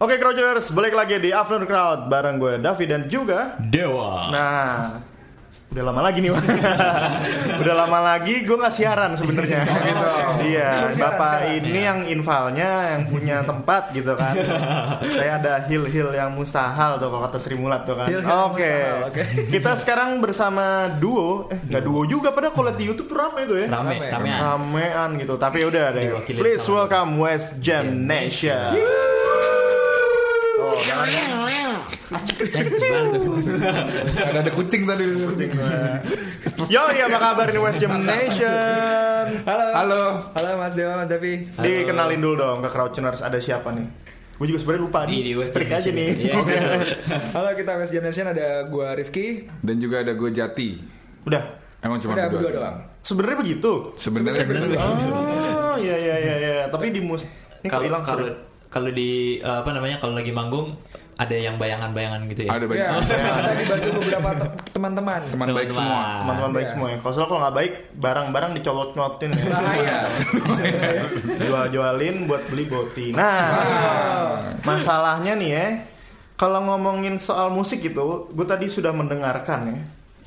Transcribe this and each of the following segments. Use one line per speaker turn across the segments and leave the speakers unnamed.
Oke Crouchers, balik lagi di Afternoon Crowd bareng gue Davi dan juga
Dewa.
Nah, udah lama lagi nih, udah lama lagi gue nggak siaran sebenarnya. Iya, bapak ini yang invalnya, yang punya tempat gitu kan. Saya ada hill-hill yang mustahil tuh kalau kata Sri Mulat tuh kan. Oke,
mustahil, oke.
kita sekarang bersama duo, eh nggak duo juga, padahal kalau di YouTube tuh rame tuh ya.
Rame,
Rame.
ramean.
Ramean gitu, tapi udah deh. Please welcome West Jam Nation. Oh,
Tuh?
ada ada kucing tadi.
Yo, ya apa kabar nih West Jam Nation?
Halo.
Halo.
Halo Mas Dewa, Mas Davi.
Dikenalin dulu dong ke Crouchers ada siapa nih? Gue juga sebenarnya lupa nih.
West
Trik
Jam
aja
Nation.
nih.
Iya.
Halo kita West Jam Nation ada gua Rifki.
Dan juga ada gue Jati.
Udah.
Emang cuma
Udah
berdua.
berdua doang.
Sebenarnya begitu.
Sebenarnya berdua.
Oh, iya iya iya iya. Tapi di mus ini
Kalau
hilang
kalau. Kalau di uh, apa namanya kalau lagi manggung ada yang bayangan-bayangan gitu ya.
Ada banyak
Ya, saya ada dibantu beberapa te- teman-teman.
teman baik semua.
Teman-teman baik
Iya.
semua ya. Kalau soalnya kalau nggak baik, barang-barang dicolot-colotin ya.
Bahaya.
Jual-jualin buat beli boti. Nah, masalahnya nih ya, kalau ngomongin soal musik itu, gue tadi sudah mendengarkan ya.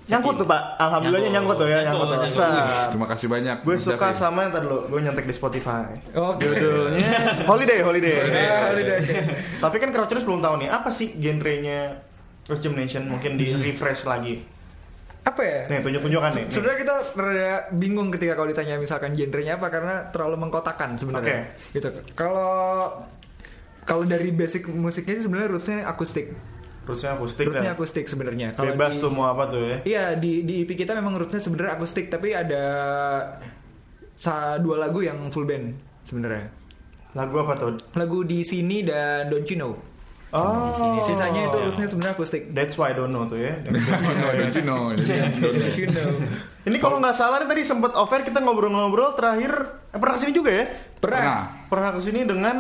Nyangkut tuh pak, alhamdulillahnya nyangkut, tuh ya, nyangkut,
nyangkut,
tuh.
nyangkut.
Terima kasih banyak.
Gue suka sama yang tadi lo, gue nyontek di Spotify.
Oke.
Judulnya Holiday, Holiday.
Holiday, oke.
Tapi kan Crouchers belum tahu nih apa sih genrenya Cross Jam Nation mungkin di refresh lagi.
Apa ya?
Nih tunjuk-tunjukkan nih. nih.
Sebenarnya kita rada bingung ketika kalau ditanya misalkan genrenya apa karena terlalu mengkotakan sebenarnya. Gitu. Kalau kalau dari basic musiknya sih sebenarnya rootsnya akustik.
Rootsnya akustik
Rootsnya
dah.
akustik sebenarnya. Kalau
Bebas
di-
tuh mau apa tuh ya.
Iya di di EP kita memang rootsnya sebenarnya akustik tapi ada sa dua lagu yang full band sebenarnya.
Lagu apa tuh?
Lagu di sini dan Don't You Know.
Oh.
Sisanya itu rootsnya sebenarnya akustik.
That's why I don't know tuh ya.
Don't you know?
Don't You Know.
Ini kalau nggak salah nih tadi sempat offer kita ngobrol-ngobrol terakhir eh, pernah ke sini juga ya?
Pernah.
Pernah ke sini dengan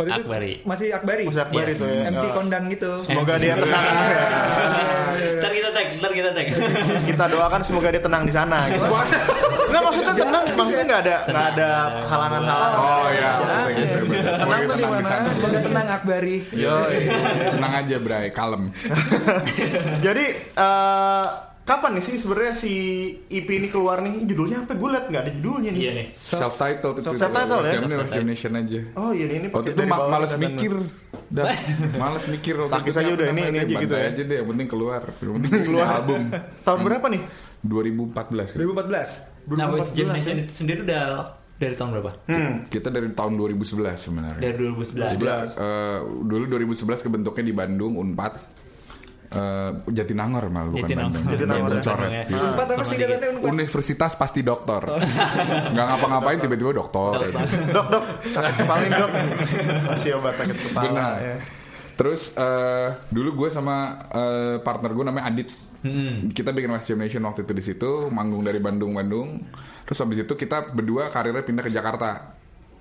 Waktu itu
Akbari.
Masih Akbari.
Mas Akbar
Iya.
itu ya.
MC
Oh.
kondang gitu.
Semoga dia tenang.
Ntar kita tag, ntar kita tag.
kita doakan semoga dia tenang di sana. Gitu. Nggak maksudnya tenang, maksudnya nggak ada nggak ada halangan-halangan.
Oh iya,
Ya,
maksudnya gitu.
Tenang tuh di mana?
sana.
Semoga tenang Akbari.
Yo.
Tenang aja, Bray, kalem.
Jadi eh, kapan nih sih sebenarnya si EP ini keluar nih? Judulnya apa? Gue liat nggak ada judulnya nih.
Iya nih.
Self titled itu.
Self-titled ya?
Jamnya Examination aja.
Oh iya ini
Waktu itu
dari
ma-
bawah
males mikir Dah, males mikir waktu
Takis
itu
aja udah,
apa
ini- ini aja gitu ya.
aja deh, yang penting keluar Yang penting keluar album
Tahun berapa nih?
2014 gitu.
2014.
Nah, West Jam
2014
Nation
ya?
itu sendiri udah dari tahun berapa?
Hmm.
Kita dari tahun 2011 sebenarnya
Dari 2011.
Jadi eh, dulu 2011 kebentuknya di Bandung Unpad Eh, Jatinangor malah bukan
Jatinangor.
Bandung
Jatinangor,
Bandung
ya.
ya.
Iya.
Sama
sih
dikit.
katanya Unpad?
Universitas pasti dokter nggak ngapa-ngapain tiba-tiba dokter gitu.
Dok dok, sakit kepala dok. Kasih obat sakit kepala.
Benar.
Ya.
Terus eh, dulu gue sama eh, partner gue namanya Adit.
Hmm.
Kita bikin West Jam Nation waktu itu di situ, manggung dari Bandung Bandung. Terus habis itu kita berdua karirnya pindah ke Jakarta.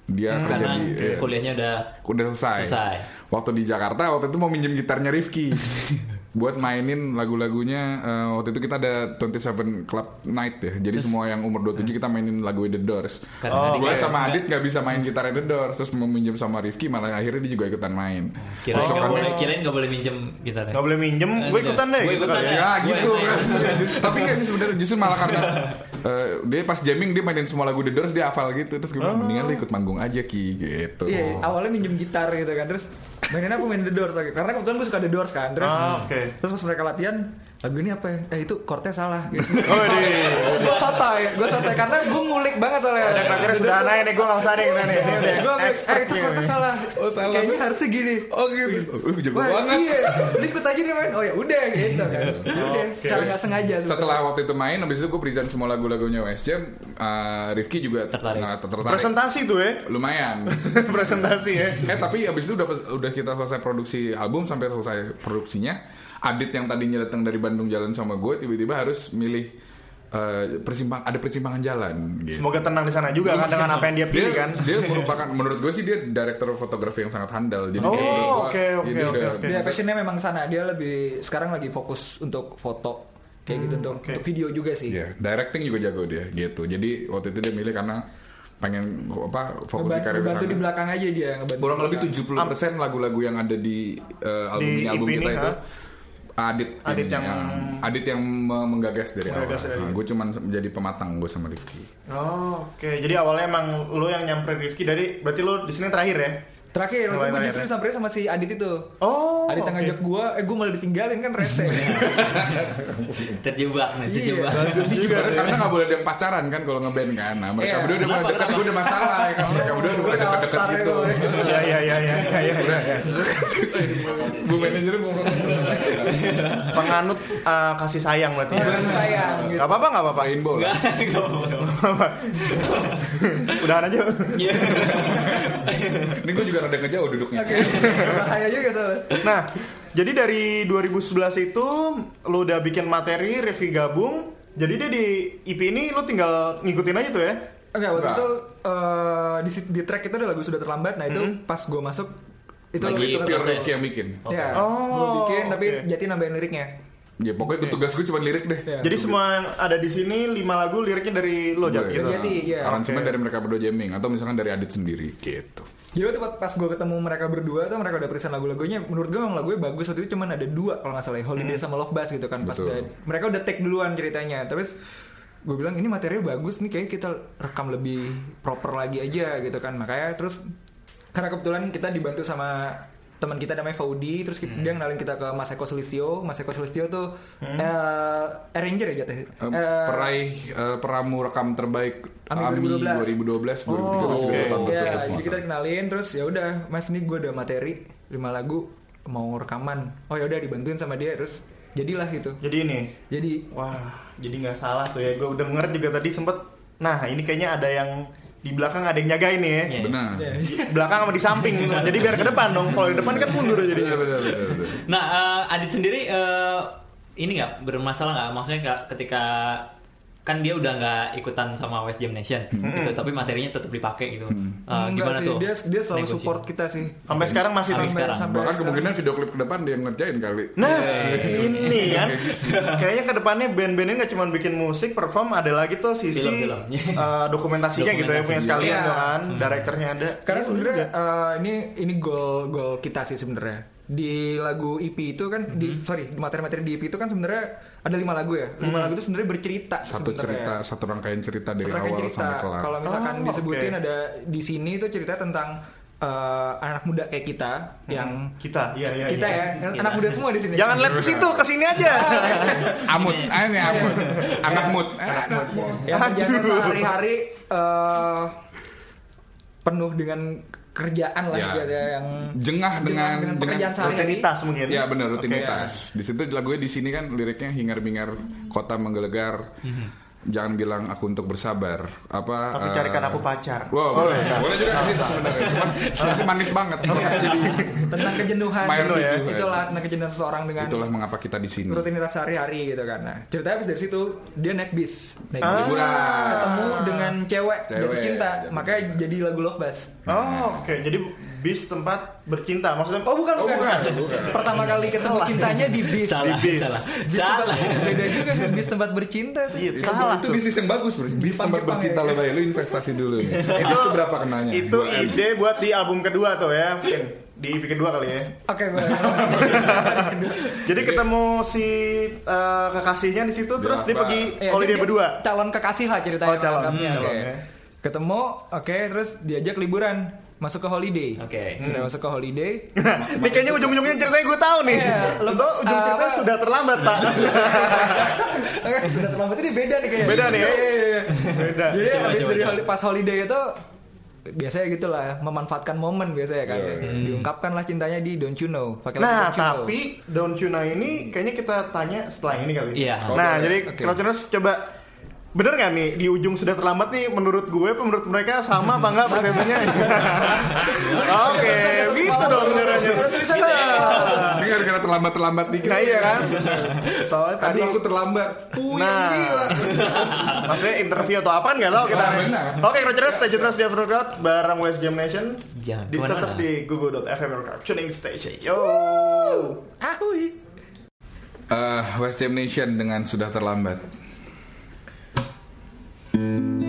Dia kerja
Karena
di eh,
kuliahnya udah
udah selesai.
Selesai.
Waktu di Jakarta waktu itu mau minjem gitarnya Rifki buat mainin lagu-lagunya eh, waktu itu kita ada 27 Club Night ya. Jadi semua yang umur 27 kita mainin lagu The Doors.
Karena
Oh,
gue sama Adit nggak bisa main gitar The Doors terus mau minjem sama Rifki malah akhirnya dia juga ikutan main.
kirain
Terus
nggak
kan-
boleh kirain nggak boleh minjem gitarnya.
Nggak boleh minjem, gue ikutan deh.
Gue
gitu
ikutan ya.
Ya
Gue
gitu kan.
main.
Justru- Tapi nggak sih sebenarnya justru malah karena eh, dia pas jamming dia mainin semua lagu The Doors dia hafal gitu terus gue bilang mendingan lu ikut manggung aja ki gitu.
Iya, awalnya minjem gitar gitu kan. Terus mainin apa main The Doors lagi. Karena kebetulan gue suka The Doors kan. Terus
Ah, oke.
terus pas mereka latihan lagu ini apa ya? Eh itu chordnya salah gitu.
Oh, di.
gue santai, gue santai karena gue ngulik banget soalnya.
Ada kira sudah naik nih, gue nggak usah nih, nih. Ini udah
Gue eh itu
nih.
chordnya salah.
Oh, salah.
Kayaknya harusnya gini.
Oh gitu. Uh, jago
Wah
banget.
iya, ikut aja nih main. Oh ya udah gitu kan. Udah, secara nggak sengaja. sebetulnya.
Setelah waktu itu main, habis itu gue present semua lagu-lagunya West Jam. uh, Rifki juga
Tertarik.
nah, tertarik.
Presentasi tuh ya.
Lumayan.
Presentasi ya.
eh tapi abis itu udah udah kita selesai produksi album sampai selesai produksinya. Adit yang tadinya datang dari Bandung jalan sama gue tiba-tiba harus milih eh, persimpang ada persimpangan jalan gitu.
Semoga tenang di sana juga kan dengan apa yang dia pilih kan.
Dia merupakan menurut gue sih dia director fotografi yang sangat handal. Jadi
Oh, oke, oke, oke.
Dia passionnya memang sana. Dia lebih sekarang lagi fokus untuk foto kayak gitu untuk,
oke.
untuk video juga sih.
Iya, directing juga jago dia gitu. Jadi waktu itu dia milih karena pengen apa fokus di
Ngebantu,
karir
ngebantu
sana.
di belakang aja dia ngebantu
Kurang
di
lebih
belakang.
70% lagu-lagu yang ada di eh, album
Di
ini album kita
ini,
itu
ha?
Adit
Adit
ini,
yang-
ya. Adit yang me- menggagas dari
Menggagas
awal.
dari-
Nah, gue cuman menjadi pematang gue sama Rifki.
Oh, oke. Jadi awalnya emang lu yang nyamperin Rifki dari berarti lu di sini terakhir ya?
Terakhir, waktu gue
terakhir
justru
ya?
sampai sama si Adit itu.
Oh,
Adit yang
oke.
ngajak gue, eh gue malah ditinggalin kan rese.
Terjebak nih,
Iya.
terjebak.
Bagus juga.
Karena, nggak boleh ada yang pacaran kan kalau ngeband kan. Nah, mereka
Iya.
berdua udah mulai dekat, gue udah masalah ya kan. Mereka berdua udah mulai deket-deket gitu.
ya,
Iya, iya, iya, iya, iya, iya. iya.
Bu manajer mau
Penganut uh, kasih sayang berarti. ya?
Bukan sayang gitu.
Gak apa-apa, gak apa-apa.
Rainbow lah.
Apa? Udahan aja.
Iya.
Ini gue juga rada ngejauh duduknya.
Oke, bahaya juga soalnya.
Nah, jadi dari 2011 itu lu udah bikin materi, Rifki gabung. Jadi dia di EP ini lu tinggal ngikutin aja tuh ya?
Enggak, waktu
Enggak.
itu eh, di, di track itu ada lagu sudah terlambat. Nah itu pas gue masuk itu
Lagi
itu
Pure
proses.
Rifki yang bikin.
Ya,
Oh,
gue bikin tapi
oke.
Jati nambahin liriknya.
Ya pokoknya tugas gue cuma lirik deh.
Ya.
Jadi semua yang ada di sini lima lagu liriknya dari lo Jat
Gue,
gitu.
Jati, iya.
Aransemen
Oke.
dari mereka berdua jamming atau misalkan dari Adit sendiri gitu.
Jadi waktu pas, gue ketemu mereka berdua tuh mereka udah present lagu-lagunya. Menurut gue memang lagunya bagus. Waktu itu cuman ada dua kalau nggak salah, ya, Holiday sama Love Buzz gitu kan. Pas udah- mereka udah take duluan ceritanya. Terus gue bilang ini materinya bagus nih kayak kita rekam lebih proper lagi aja gitu kan. Makanya terus karena kebetulan kita dibantu sama teman kita namanya Faudi terus kita, dia kenalin kita ke Mas Eko Sulistyo Mas Eko Sulistyo tuh eh, arranger ya jatuh
Eh, peraih eh, peramu rekam terbaik
Ami
AMI 2012 2013
2012.
juga
oke.
dua tahun
ya,
berturut-turut
jadi kita kenalin terus ya udah Mas ini gue ada materi 5 lagu mau rekaman. Oh ya udah dibantuin sama dia terus jadilah gitu.
Jadi ini,
Jadi
wah, jadi nggak salah tuh ya. Gue denger juga tadi sempet. Nah, ini kayaknya ada yang di belakang ada yang jagain nih ya.
Iya.
Benar.
ya,
Di belakang sama di samping. Jadi biar ke depan dong. Kalau di depan kan mundur jadi.
Benar, benar, benar, benar.
Nah, eh, Adit sendiri eh, ini nggak bermasalah nggak? Maksudnya ketika kan dia udah nggak ikutan sama West Jam Nation gitu, tapi materinya tetap dipakai gitu. Eh,
enggak
gimana
sih,
tuh?
Dia dia selalu
Negosi?
support kita sih.
Sampai sekarang masih
Sampai sekarang.
Bahkan kemungkinan video klip ke depan dia ngerjain kali.
Nah, ini kan. Kayaknya ke depannya band-bandnya nggak cuma bikin musik, perform, ada lagi tuh sisi
Film-film.
eh, dokumentasinya gitu ya, punya sekalian tuh kan. Direkturnya ada.
Karena
Iya,
sebenarnya eh, ini ini goal goal kita sih sebenarnya. Di lagu EP itu kan di sorry di materi-materi di EP itu kan sebenarnya ada lima lagu ya. Lima lagu itu sebenarnya bercerita
Satu
sebenarnya.
cerita, satu rangkaian cerita dari
Serangkaian
awal
cerita.
sampai kelar.
Kalau misalkan
Oh,
disebutin
oke.
ada di sini itu cerita tentang eh, anak muda kayak kita yang
kita, iya iya.
kita
iya.
ya, anak muda semua di sini.
Jangan lihat ke situ, ke sini aja.
Amut, ah, ini amut. Anak mut. Anak mut.
yang kerjaan sehari-hari eh, penuh dengan kerjaan lah
Ya.
gitu ya yang
Jengah dengan
dengan pekerjaan sehari-hari.
Rutinitas mungkin.
Ya benar rutinitas. Di situ lagunya di sini kan liriknya hingar-bingar kota menggelegar. Jangan bilang aku untuk bersabar. Apa?
Tapi
eh,
carikan aku pacar.
Wow,
Oh,
boleh,
iya.
boleh juga situ sebenarnya. Cuman itu manis banget. Jadi
tentang kejenuhan gitu ya.
ya.
itulah tentang kejenuhan seseorang dengan
itulah mengapa kita di sini.
rutinitas sehari-hari gitu kan nah ceritanya habis dari situ dia naik bis naik
Ah.
bis
Liburan.
ketemu dengan cewek,
Cewek,
jatuh cinta
jatuh
makanya jadi lagu Love Buzz
Oh, oke. Jadi bis tempat bercinta. Maksudnya
oh bukan
Oh,
bukan,
bukan, bukan.
pertama kali ketemu cintanya di bis
Salah,
Di bis.
salah.
bis tempat,
Salah.
beda juga kan bis tempat bercinta tuh
Iya,
Itu,
salah
itu
tuh.
bisnis yang bagus bro. Bis
Jepang,
tempat bercinta
ya.
lo bayar, lo investasi dulu nih. Bis itu berapa kenanya?
Itu
2M.
ide buat di album kedua tuh ya, mungkin di EP kedua kali ya.
oke baik.
Jadi ketemu si eh, kekasihnya di situ, terus dia pergi
Iya,
holiday
dia-
berdua.
calon kekasih lah ceritanya
Oh, calon. Hmm, ya.
ketemu oke terus diajak liburan masuk ke holiday
Oke.
sudah masuk ke holiday
Ini kayaknya ujung-ujungnya ceritanya gue tahu nih.
Iya,
Lo
lebih-
ujung ceritanya
apa?
sudah terlambat pak.
Oke, sudah terlambat ini beda nih kayaknya.
Beda nih, ya?
Iya, iya, iya.
Beda.
Jadi
Coba,
habis
coba,
dari
coba.
pas holiday itu biasanya gitu lah memanfaatkan momen biasanya kan diungkapkan lah cintanya di Don't You Know pakai lagu
Nah,
Don't You Know.
tapi Don't You Know ini kayaknya kita tanya setelah ini kali.
Iya.
Nah,
Oke,
jadi
oke.
Crouchers coba Bener gak nih di ujung sudah terlambat nih menurut gue menurut mereka sama apa enggak persepsinya? Oke, gitu dong caranya.
Ini gara-gara terlambat-terlambat dikit.
Nah iya kan? Soalnya tadi
aku terlambat. Puyeng
Nah,
gila.
maksudnya interview atau apa nggak tahu kita.
Ah, benar.
Oke, Crouchers stay terus di Afternoon bareng West Jam Nation.
Jangan
di tetap di google.fm tuning station. Yo.
Ahui.
Eh, West Jam Nation dengan sudah terlambat.
thank you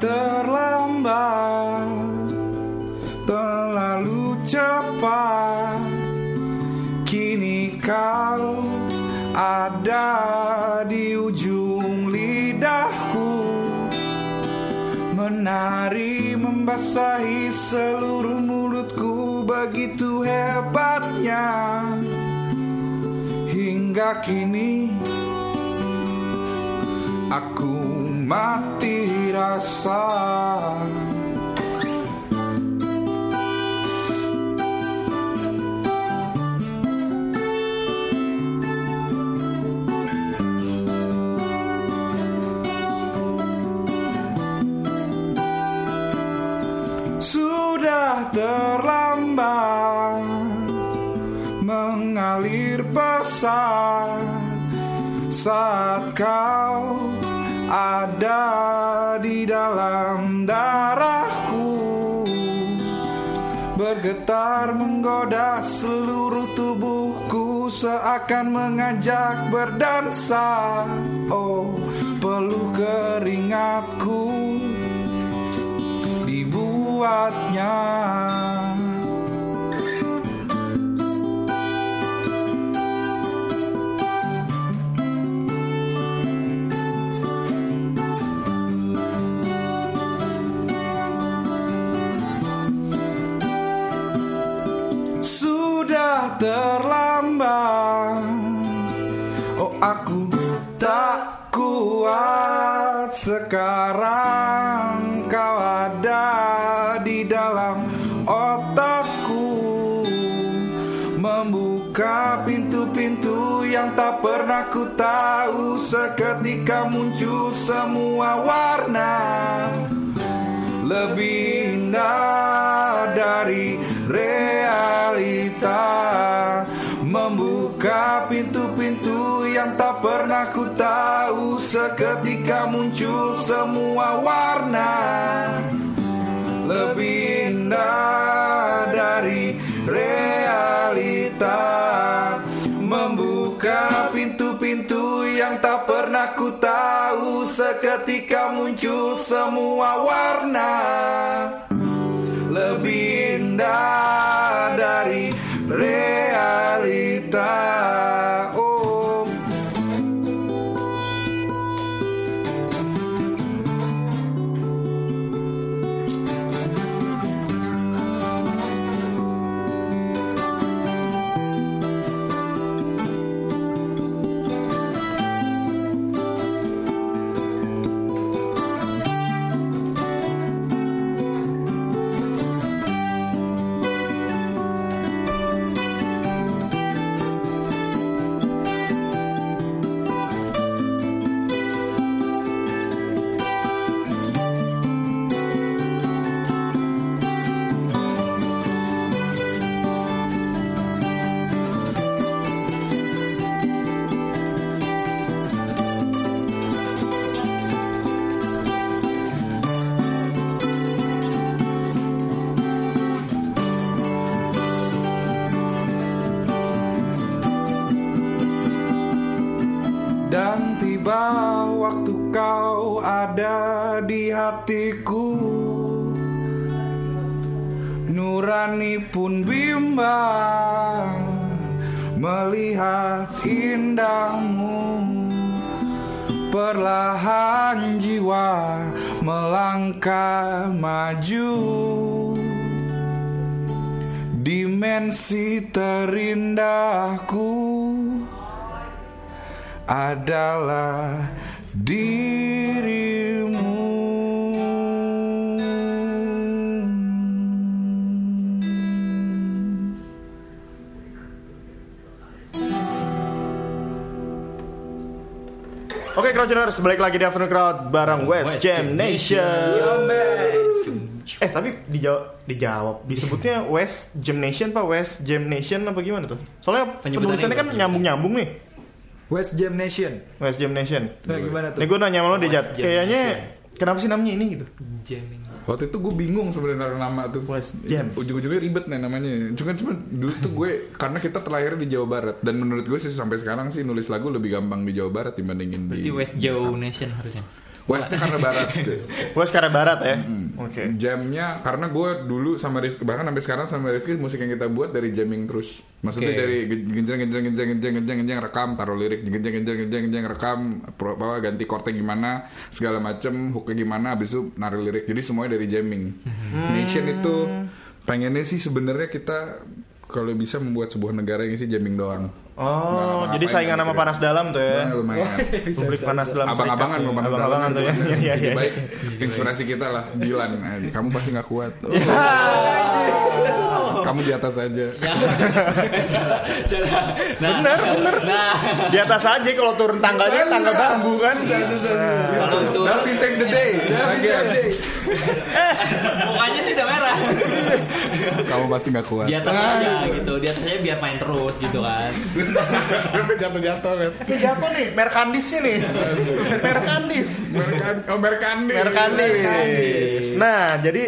terlambat Terlalu cepat. Kini kau ada di ujung lidahku. Menari membasahi seluruh mulutku Begitu hebatnya. Hingga kini Aku mati rasa Sudah terlambat Mengalir pesan Saat kau ada dalam darahku. Bergetar menggoda seluruh tubuhku Seakan mengajak berdansa. Oh peluh keringatku Dibuatnya terlambat. Oh aku tak kuat. Sekarang kau ada di dalam otakku. Membuka pintu-pintu yang tak pernah ku tahu Seketika muncul semua warna. Lebih indah dari realita yang tak pernah ku tahu Seketika muncul semua warna. Lebih indah dari realita Membuka pintu-pintu yang tak pernah ku tahu Seketika muncul semua warna. Lebih indah dari realita hatiku. Nurani pun bimbang Melihat indahmu. Perlahan jiwa melangkah maju. Dimensi terindahku adalah dirimu.
Oke Crowdtuners, balik lagi di Afternoon Crowd bareng West,
West
Jam
Jam
Nation. Eh tapi dijawab, dijawab disebutnya West Jam Nation pak West Jam Nation apa gimana tuh? Soalnya penulisannya kan nyambung-nyambung nih.
West Jam Nation.
West Jam Nation.
Nah, gimana tuh?
Nih gue nanya sama lo
West
kayaknya
Nation.
kenapa sih namanya ini gitu?
Jamming.
Waktu itu gue bingung sebenarnya nama tuh.
West Jam.
Ujung-ujungnya ribet nih namanya. Cuma cuma dulu tuh gue karena kita terlahir di Jawa Barat dan menurut gue sih sampai sekarang sih nulis lagu lebih gampang di Jawa Barat dibandingin
Berarti
di
West Joe Nation harusnya.
Westnya karena barat. gitu.
West karena barat ya. Oke.
Jamnya karena gue dulu sama Rifki bahkan sampai sekarang sama Rifki musik yang kita buat dari jamming terus. Maksudnya
Oke.
dari genjang genjang genjang genjang genjang genjang rekam taruh lirik genjang genjang genjang genjang rekam pro- apa ganti chordnya gimana segala macem hooknya gimana habis itu naruh lirik jadi semuanya dari jamming. Nation itu pengennya sih sebenarnya kita kalau bisa membuat sebuah negara yang isi jamming doang.
Oh, jadi saingan sama
gitu.
panas dalam tuh ya.
Nah, lumayan.
Publik panas dalam.
Abang-abangan
serikat.
mau panas
Abang-abangan tuh ya. Iya iya
Lebih
iya.
baik inspirasi kita lah Dilan Eh, kamu pasti nggak kuat Oh. Kamu di atas aja
salah. Nah,
Bener, bener.
Nah,
Di atas aja kalau turun tangganya tangga bambu kan.
kalau turun
Tapi save the day Bagian.
mukanya sih udah merah.
kamu pasti nggak kuat
Di atas aja gitu. Di atas aja biar main terus gitu kan.
jatuh-jatuh
Ini jatuh nih, Merkandisnya nih. Merkandis.
oh Merkandi
Merkandis. Nah, jadi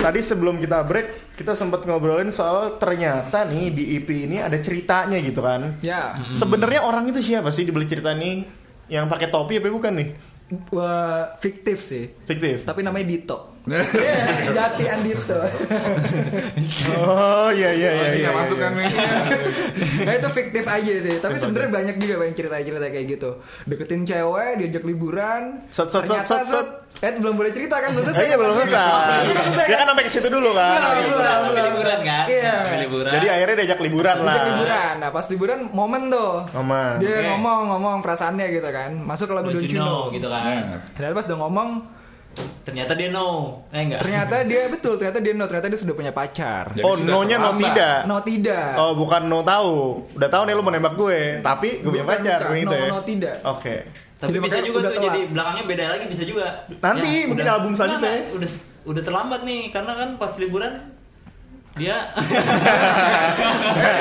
tadi sebelum kita break, kita sempat ngobrolin soal ternyata nih di EP ini ada ceritanya gitu kan.
Ya.
Sebenarnya orang itu siapa sih di balik cerita ini? Yang pakai topi apa bukan nih?
Wah, fiktif sih.
Fiktif.
Tapi namanya Dito. Iya, Jati Andito.
Oh iya iya iya.
ini
iya,
masuk
iya.
kan nih
nah itu fiktif aja sih. Tapi sebenarnya banyak juga yang cerita-cerita kayak gitu. Deketin cewek, diajak liburan.
Set, set, set, set, set.
Eh belum boleh cerita kan? Belum
Eh,
selesai.
iya belum selesai. Dia kan sampai ke situ dulu kan.
Belum,
Liburan,
belum,
kan?
Iya.
Liburan.
Jadi akhirnya diajak liburan lah.
Diajak liburan. Nah pas liburan momen tuh.
Momen.
Dia
Oke.
ngomong-ngomong perasaannya gitu kan. Masuk ke lagu
Don't you know gitu kan.
Ternyata pas udah ngomong,
Ternyata dia no. Eh enggak.
ternyata dia betul, ternyata dia no, ternyata dia sudah punya pacar.
Jadi
Oh, no-nya no tidak.
No tidak.
Oh, bukan no tahu. Udah tahu nih lu mau nembak gue, tapi gue punya pacar
bukan.
gitu
No,
ya.
no, tidak.
Oke.
Tapi
Jadi
bisa juga
udah
tuh
telat.
jadi belakangnya beda lagi bisa juga.
Nanti, mungkin album selanjutnya.
Enggak, enggak. Udah udah terlambat nih karena kan pas liburan dia
Eh.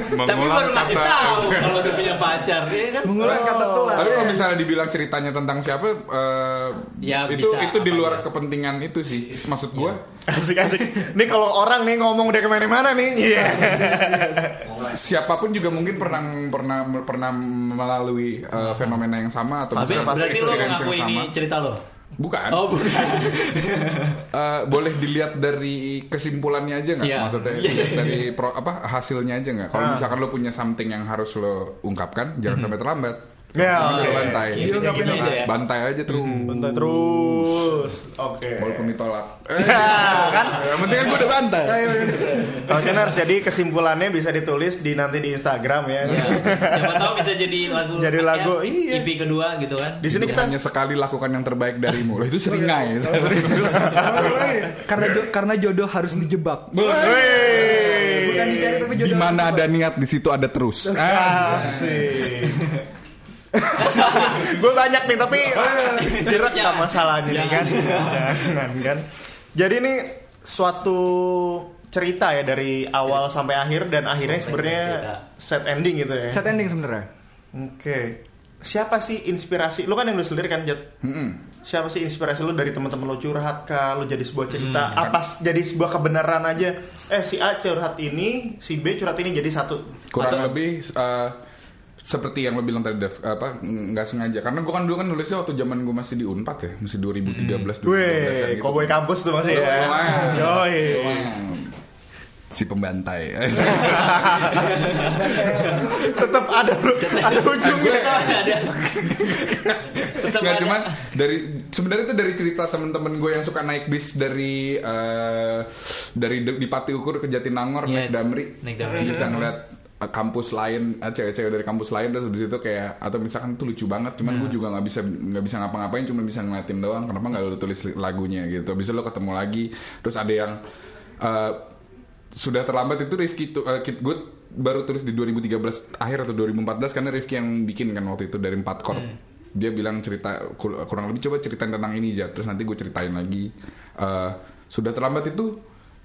Tapi baru ngasih
kata-
tahu kalau udah punya pacar ya kan
Mengulang kata telat.
Tapi kalau misalnya dibilang ceritanya tentang siapa, eh,
Ya,
itu
bisa,
itu di luar kepentingan itu sih. Maksud gua,
Asik asik. Nih kalau orang nih ngomong udah ke mana-mana nih. Iya.
siapa pun juga mungkin pernah pernah pernah melalui eh, fenomena yang sama atau bisa
pasti.
berarti lo
experience
ngaku
yang
ini cerita lo
Bukan.
oh bukan
Eh, boleh dilihat dari kesimpulannya aja nggak?
Iya.
Maksudnya
Iya.
dilihat dari pro, apa hasilnya aja nggak? Kalau
Ah.
misalkan lo punya something yang harus lo ungkapkan, jangan sampai terlambat.
Ya, oke.
lo bantai. Gitu,
gitu,
gitu,
gitu ya.
Bantai aja terus.
Bentar terus. Oke.
Walaupun ditolak.
kan?
Yang penting kan gue udah bantai.
Oke, Nars. Jadi kesimpulannya bisa ditulis di nanti di Instagram ya.
Ya, siapa tahu bisa jadi lagu
Jadi lagu,
ya,
iya.
EP kedua gitu kan
Di sini kita
Hanya sekali lakukan yang terbaik darimu. Lah itu seringai.
karena karena jodoh harus dijebak. Bukan dicari tapi jodoh.
Di
harus
mana ada niat di situ ada terus. Ah.
Asik. Gue banyak nih tapi direkam
Jangan.
masalahnya nih kan? Jangan kan? Jadi ini suatu cerita ya dari awal sampai akhir dan akhirnya sebenarnya set ending gitu ya.
Set ending sebenarnya.
oke. Siapa sih inspirasi? Lu kan yang nulis sendiri kan Jet
Mm-mm.
siapa sih inspirasi lu? Dari teman-teman lu curhat kah? Lu jadi sebuah cerita?
Hmm.
apa jadi sebuah kebenaran aja? Eh si A curhat ini si B curhat ini jadi satu.
Kurang
Atau-
lebih eh, seperti yang lo bilang tadi Dev, apa nggak sengaja karena gue kan dulu kan nulisnya waktu zaman gue masih di Unpad ya masih 2013 2012
Weh,
gitu.
cowboy kampus tuh masih ya. Yoi.
Si pembantai
Tetap ada ada ujungnya.
ada tetap
nggak
ada.
cuman dari sebenarnya itu dari cerita temen-temen gue yang suka naik bis dari eh, dari di Pati Ukur ke Jatinangor naik
Yes.
Damri
Naik Damri.
bisa ngeliat kampus lain eh, cewek-cewek dari kampus lain terus habis itu kayak atau misalkan itu lucu banget cuman gue juga nggak bisa nggak bisa ngapa-ngapain cuma bisa ngeliatin doang kenapa nggak lo tulis li- lagunya gitu. Bisa lo ketemu lagi terus ada yang eh, sudah terlambat itu Rifki eh, Kid Good baru tulis di 2013 akhir atau 2014 karena Rifki yang bikin kan waktu itu dari empat chord. Dia bilang cerita kur- kurang lebih coba ceritain tentang ini aja terus nanti gue ceritain lagi. Eh, sudah terlambat itu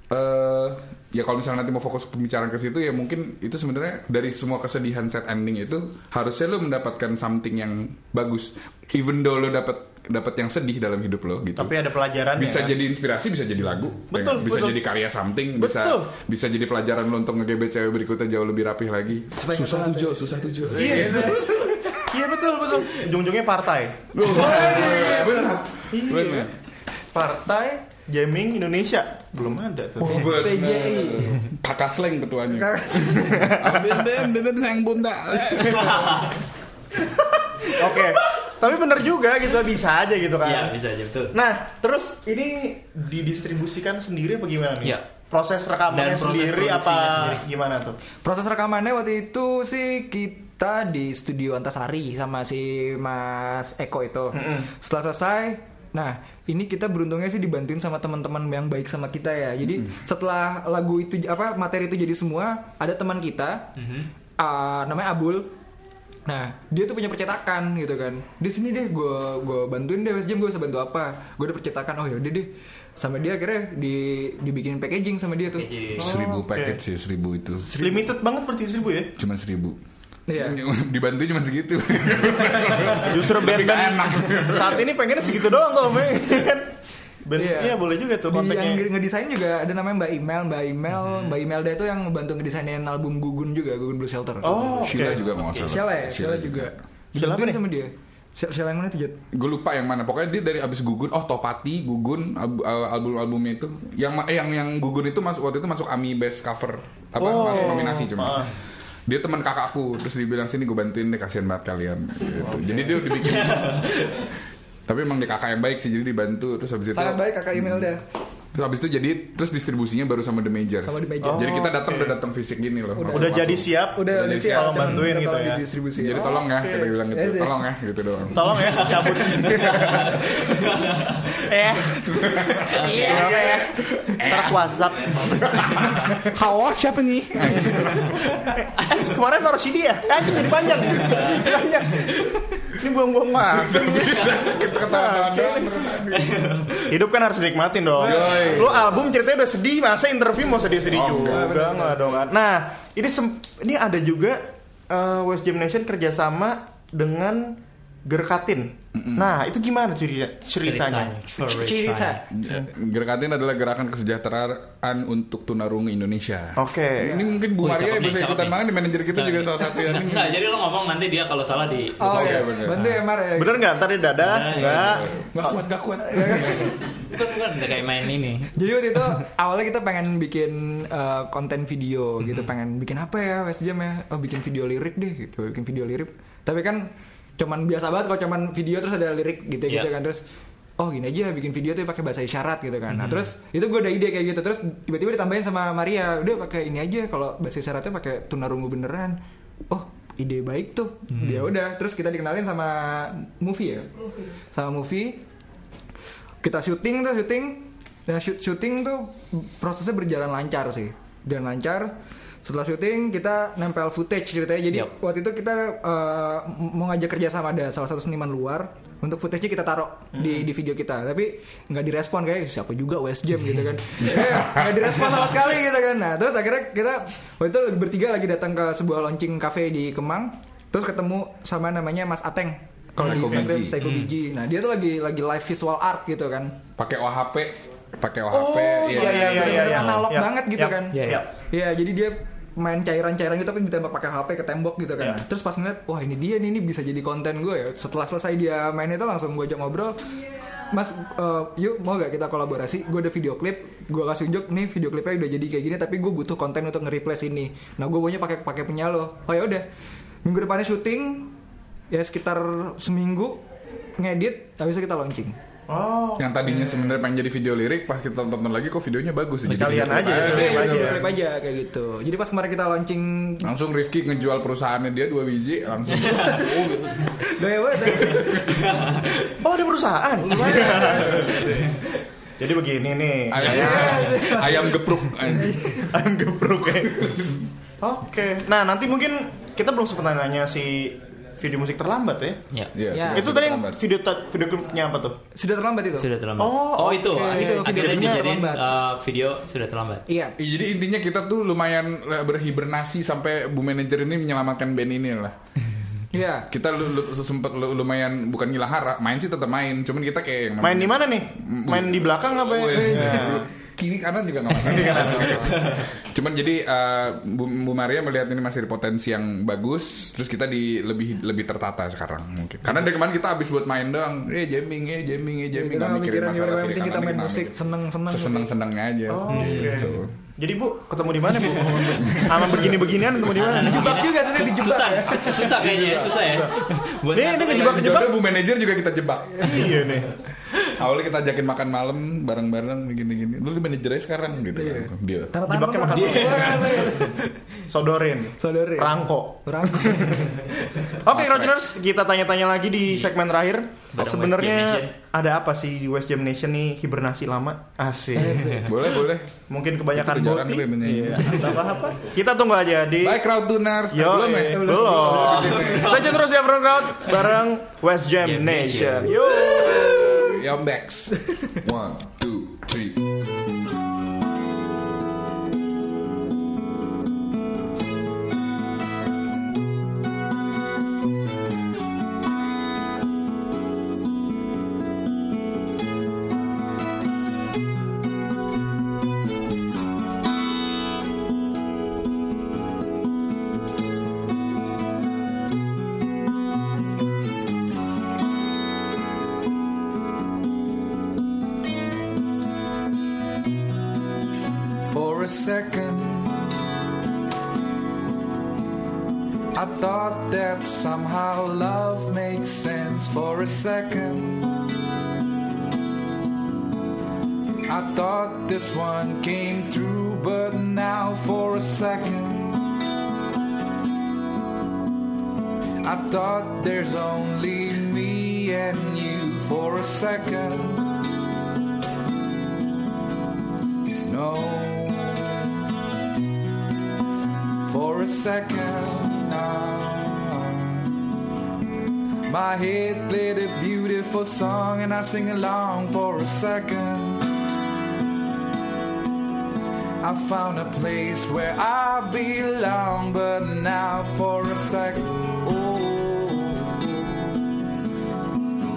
eh ya kalau misalnya nanti mau fokus pembicaraan ke situ ya mungkin itu sebenarnya dari semua kesedihan set ending itu harusnya lo mendapatkan something yang bagus even though lo dapat dapat yang sedih dalam hidup lo gitu
Tapi ada pelajarannya.
bisa
kan?
jadi inspirasi bisa jadi lagu
Betul,
bisa
betul.
jadi karya something bisa
Betul.
bisa jadi pelajaran lo untuk ngegebet cewek berikutnya jauh lebih rapih lagi
Supaya
susah tuh Jo susah tuh Jo
Iya. Iya betul betul. Ujung-ujungnya partai.
Benar.
Iya.
Benar.
Partai Jamming Indonesia belum ada tuh.
Oh, benar.
PJI.
Kakak slang ketuanya. Ambil den, den, sayang bunda.
Oke. Tapi bener juga gitu bisa aja gitu kan.
Iya bisa aja betul.
Nah, terus ini didistribusikan sendiri apa gimana nih?
Iya.
Proses rekamannya
Dan proses
sendiri apa
sendiri.
gimana tuh?
Proses rekamannya waktu itu sih kita di studio Antasari sama si Mas Eko itu. Setelah selesai, nah ini kita beruntungnya sih dibantuin sama teman-teman yang baik sama kita ya. Jadi setelah lagu itu apa materi itu jadi semua, ada teman kita uh, namanya Abul. Nah, dia tuh punya percetakan gitu kan. Di sini deh gue gue bantuin deh West Jam gue bisa bantu apa? Gue ada percetakan. Oh ya udah deh. Sama dia akhirnya di dibikin packaging sama dia tuh.
Packaging.
Seribu paket sih, seribu itu.
Limited banget berarti seribu ya?
Cuma seribu.
Iya.
Dibantu cuma segitu.
Justru band-band
enak.
saat ini pengennya segitu doang tuh, men. Band,
Iya.
iya. boleh juga tuh
Di yang
kontaknya.
ngedesain juga ada namanya Mbak Email, Mbak Email, Mbak Imelda itu yang bantu ngedesainin album Gugun juga, Gugun Blue Shelter.
Oh, oke.
Sheila juga mau salah.
Sheila ya, Sheila juga.
Sheila apa
sama dia. Sheila yang mana tuh Jat?
Gue lupa yang mana. Pokoknya dia dari abis Gugun. Oh Topati, Gugun, albu- al- album-albumnya itu. Yang eh, yang yang Gugun itu masuk waktu itu masuk Ami Best Cover. Apa
Oh.
masuk nominasi cuma.
Ah.
Dia teman kakakku terus dibilang sini gue bantuin deh kasihan banget kalian gitu. Jadi dia dibikin Tapi emang dia kakak yang baik sih jadi dibantu terus habis itu
Sangat baik kakak Imelda.
Terus habis itu jadi terus distribusinya baru sama The Majors.
Sama The Majors.
Jadi kita datang
Oh,
udah datang fisik gini loh.
Udah jadi siap.
Udah,
Udah
udah
jadi
siap.
tolong bantuin gitu ya.
didistribusi.
Jadi tolong ya
oke.
kita bilang gitu.
Iya sih.
Tolong ya gitu doang.
Tolong ya, cabut. eh. Iya. ya. Ntar WhatsApp.
Halo siapa nih?
Eh, kemarin naruh CD ya? Eh, jadi panjang. panjang. Ini buang-buang waktu.
kita ketawa-tawa doang.
Hidup kan harus dinikmatin dong.
Yoi.
Lu album ceritanya udah sedih, masa interview mau sedih-sedih
Oh,
juga?
enggak.
Enggak dong. kan. Nah, ini ini ada juga eh, West Jam Nation kerjasama dengan Gerkatin. Nah, itu gimana cerita ceritanya?
Cerita.
Gerakan ini adalah gerakan kesejahteraan untuk tunarungu Indonesia.
Oke.
Ini mungkin Bu Maria
nih,
bisa ikutan banget, manajer kita juga salah satu yang ini.
Enggak, jadi lo ngomong nanti dia kalau salah di
Oh
Oke,
iya,
bener.
bantu ya Mar ya.
Bener nggak? Ntar dia dada?
Nah,
Enggak.
Gak kuat, gak kuat.
bukan bukan udah kayak main ini.
Jadi waktu itu awalnya kita pengen bikin uh, konten video gitu,
Mm-hmm.
pengen bikin apa ya West Jam ya? Oh bikin video lirik deh, gitu, bikin video lirik. Tapi kan cuman biasa banget kalau cuman video terus ada lirik gitu gitu
Iya.
kan terus oh gini aja bikin video tuh pakai bahasa isyarat gitu kan. Nah, terus itu gue ada ide kayak gitu terus tiba-tiba ditambahin sama Maria, udah pakai ini aja kalau bahasa isyaratnya pakai tunarungu beneran. Oh, ide baik tuh.
Mm-hmm.
Ya udah, terus kita dikenalin sama movie ya. Sama movie kita syuting tuh syuting nah shoot syuting tuh prosesnya berjalan lancar sih dan lancar setelah syuting kita nempel footage ceritanya jadi
Yap.
waktu itu kita eh, mau ngajak kerja sama ada salah satu seniman luar untuk footage-nya kita taruh di, di video kita tapi nggak direspon kayak siapa juga West Jam gitu kan Eh, nggak direspon sama sekali gitu kan nah terus akhirnya kita waktu itu bertiga lagi datang ke sebuah launching cafe di Kemang terus ketemu sama namanya Mas Ateng kalau di Instagram. Psycho Biji. Nah dia tuh lagi lagi live visual art gitu kan.
Pakai OHP, pakai OHP.
Oh, iya, iya, iya, iya,
Bener-bener
iya.
analog
Yap,
banget gitu
yap,
kan.
Iya,
Iya.
Iya, jadi dia main cairan-cairan gitu tapi ditembak pakai HP ke tembok gitu kan.
Iya.
Nah, Terus pas ngeliat, wah ini dia nih, ini bisa jadi konten gue ya. Setelah selesai dia main itu langsung gue ajak ngobrol. Mas, eh, yuk mau gak kita kolaborasi? Gue ada video klip, gue kasih unjuk nih video klipnya udah jadi kayak gini, tapi gue butuh konten untuk nge-replace ini. Nah gue maunya pakai pakai punya lo. Oh ya udah, minggu depannya syuting, ya sekitar seminggu ngedit, habis itu kita launching.
Oh.
Yang tadinya sebenarnya pengen jadi video lirik, pas kita tonton lagi kok videonya bagus. Jadi
Sekalian
video
aja,
gitu
aja.
Kan.
klip aja kayak gitu. Jadi pas kemarin kita launching
Langsung Rifki ngejual perusahaannya dia dua biji langsung. oh, gitu.
Ya.
Oh, ada perusahaan. Jadi begini nih.
Ayam, ayam gepruk.
Ayam gepruk ya. Oke. Nah, nanti mungkin kita belum sempat nanya si video musik terlambat ya.
Ya.
Iya,
Ya.
itu tadi yang video ta- video klipnya apa tuh?
Sudah terlambat itu?
Sudah terlambat.
Oh,
itu.
oke.
Akhirnya
Itu videonya
dijadiin
terlambat.
uh, video sudah terlambat.
Iya.
Iya, Jadi intinya kita tuh lumayan berhibernasi sampai bu manajer ini menyelamatkan band ini lah.
Iya.
Kita lu, lu, sempet lu- lumayan bukan ngilang harap, main sih tetap main, cuman kita kayak yang
Main di mana nih? Main di belakang apa ya?
Wes.
Ya.
kiri kanan juga nggak masalah. Cuman jadi eh, Bu, Bu Maria melihat ini masih ada potensi yang bagus, terus kita di lebih lebih tertata sekarang mungkin. Karena dari kemarin kita habis buat main doang, eh jamming, eh jamming, eh jamming,
Kita
nggak
mikirin
masalah kiri
penting kita
kanan,
main musik seneng-seneng. gitu.
Seseneng-senengnya aja.
Oh, oke.
gitu.
Jadi Bu, ketemu di mana Bu? Sama begini-beginian ketemu di mana?
Dijebak juga sebenarnya dijebak
susah,
ya.
susah kayaknya ya, susah ya. Buat
Nih, ini
ngatur
kejebak-
yang-
Kejebak.
Jodoh Bu manajer juga kita jebak.
Iya nih.
Awalnya kita ajakin makan malam bareng-bareng gini-gini. Lu di manajer aja sekarang gitu
Iya.
kan. Deal.
Tuh.
makan
Iya.
Sodorin.
Saudari.
Rangko.
Rangko.
Oke, Rogerers, kita tanya-tanya lagi di segmen terakhir. Sebenarnya ada apa sih di West Jam Nation nih hibernasi lama? Asik.
Boleh, boleh.
Mungkin kebanyakan boti. Iya, atau apa? Kita tunggu aja di
Baik crowd tuners.
Yo,
belum ya?
eh, belum. Saja terus di Afro Crowd bareng West Jam
Jam
Nation.
Nation.
Yo.
Yombex. One, two, three. And I sing along for a second. I found a place where I belong, but now for a second, oh.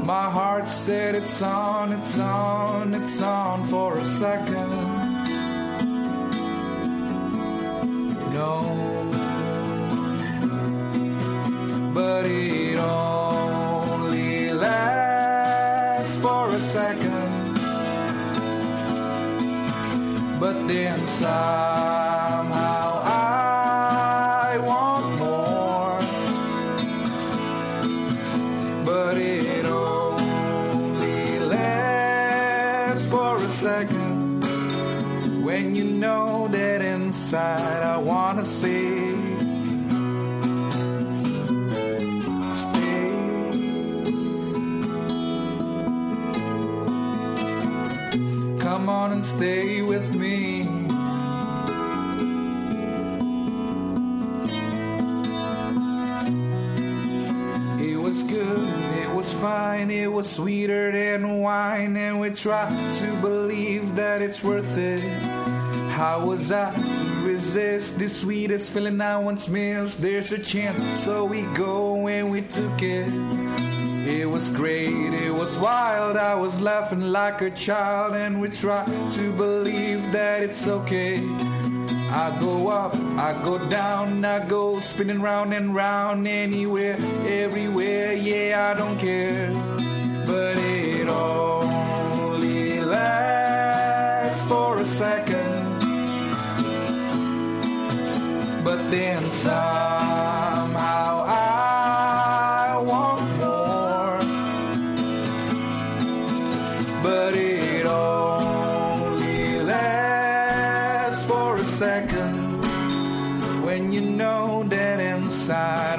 My heart said it's on, it's on, it's on for a second. inside. Was sweeter than wine, and we tried to believe that it's worth it. How was I to resist the sweetest feeling I once missed? There's a chance, so we go and we took it. It was great, it was wild, I was laughing like a child, and we tried to believe that it's okay. I go up, I go down, I go spinning round and round anywhere, everywhere, yeah, I don't care. But it only lasts for a second. But then somehow I want more. But it only lasts for a second. When you know that inside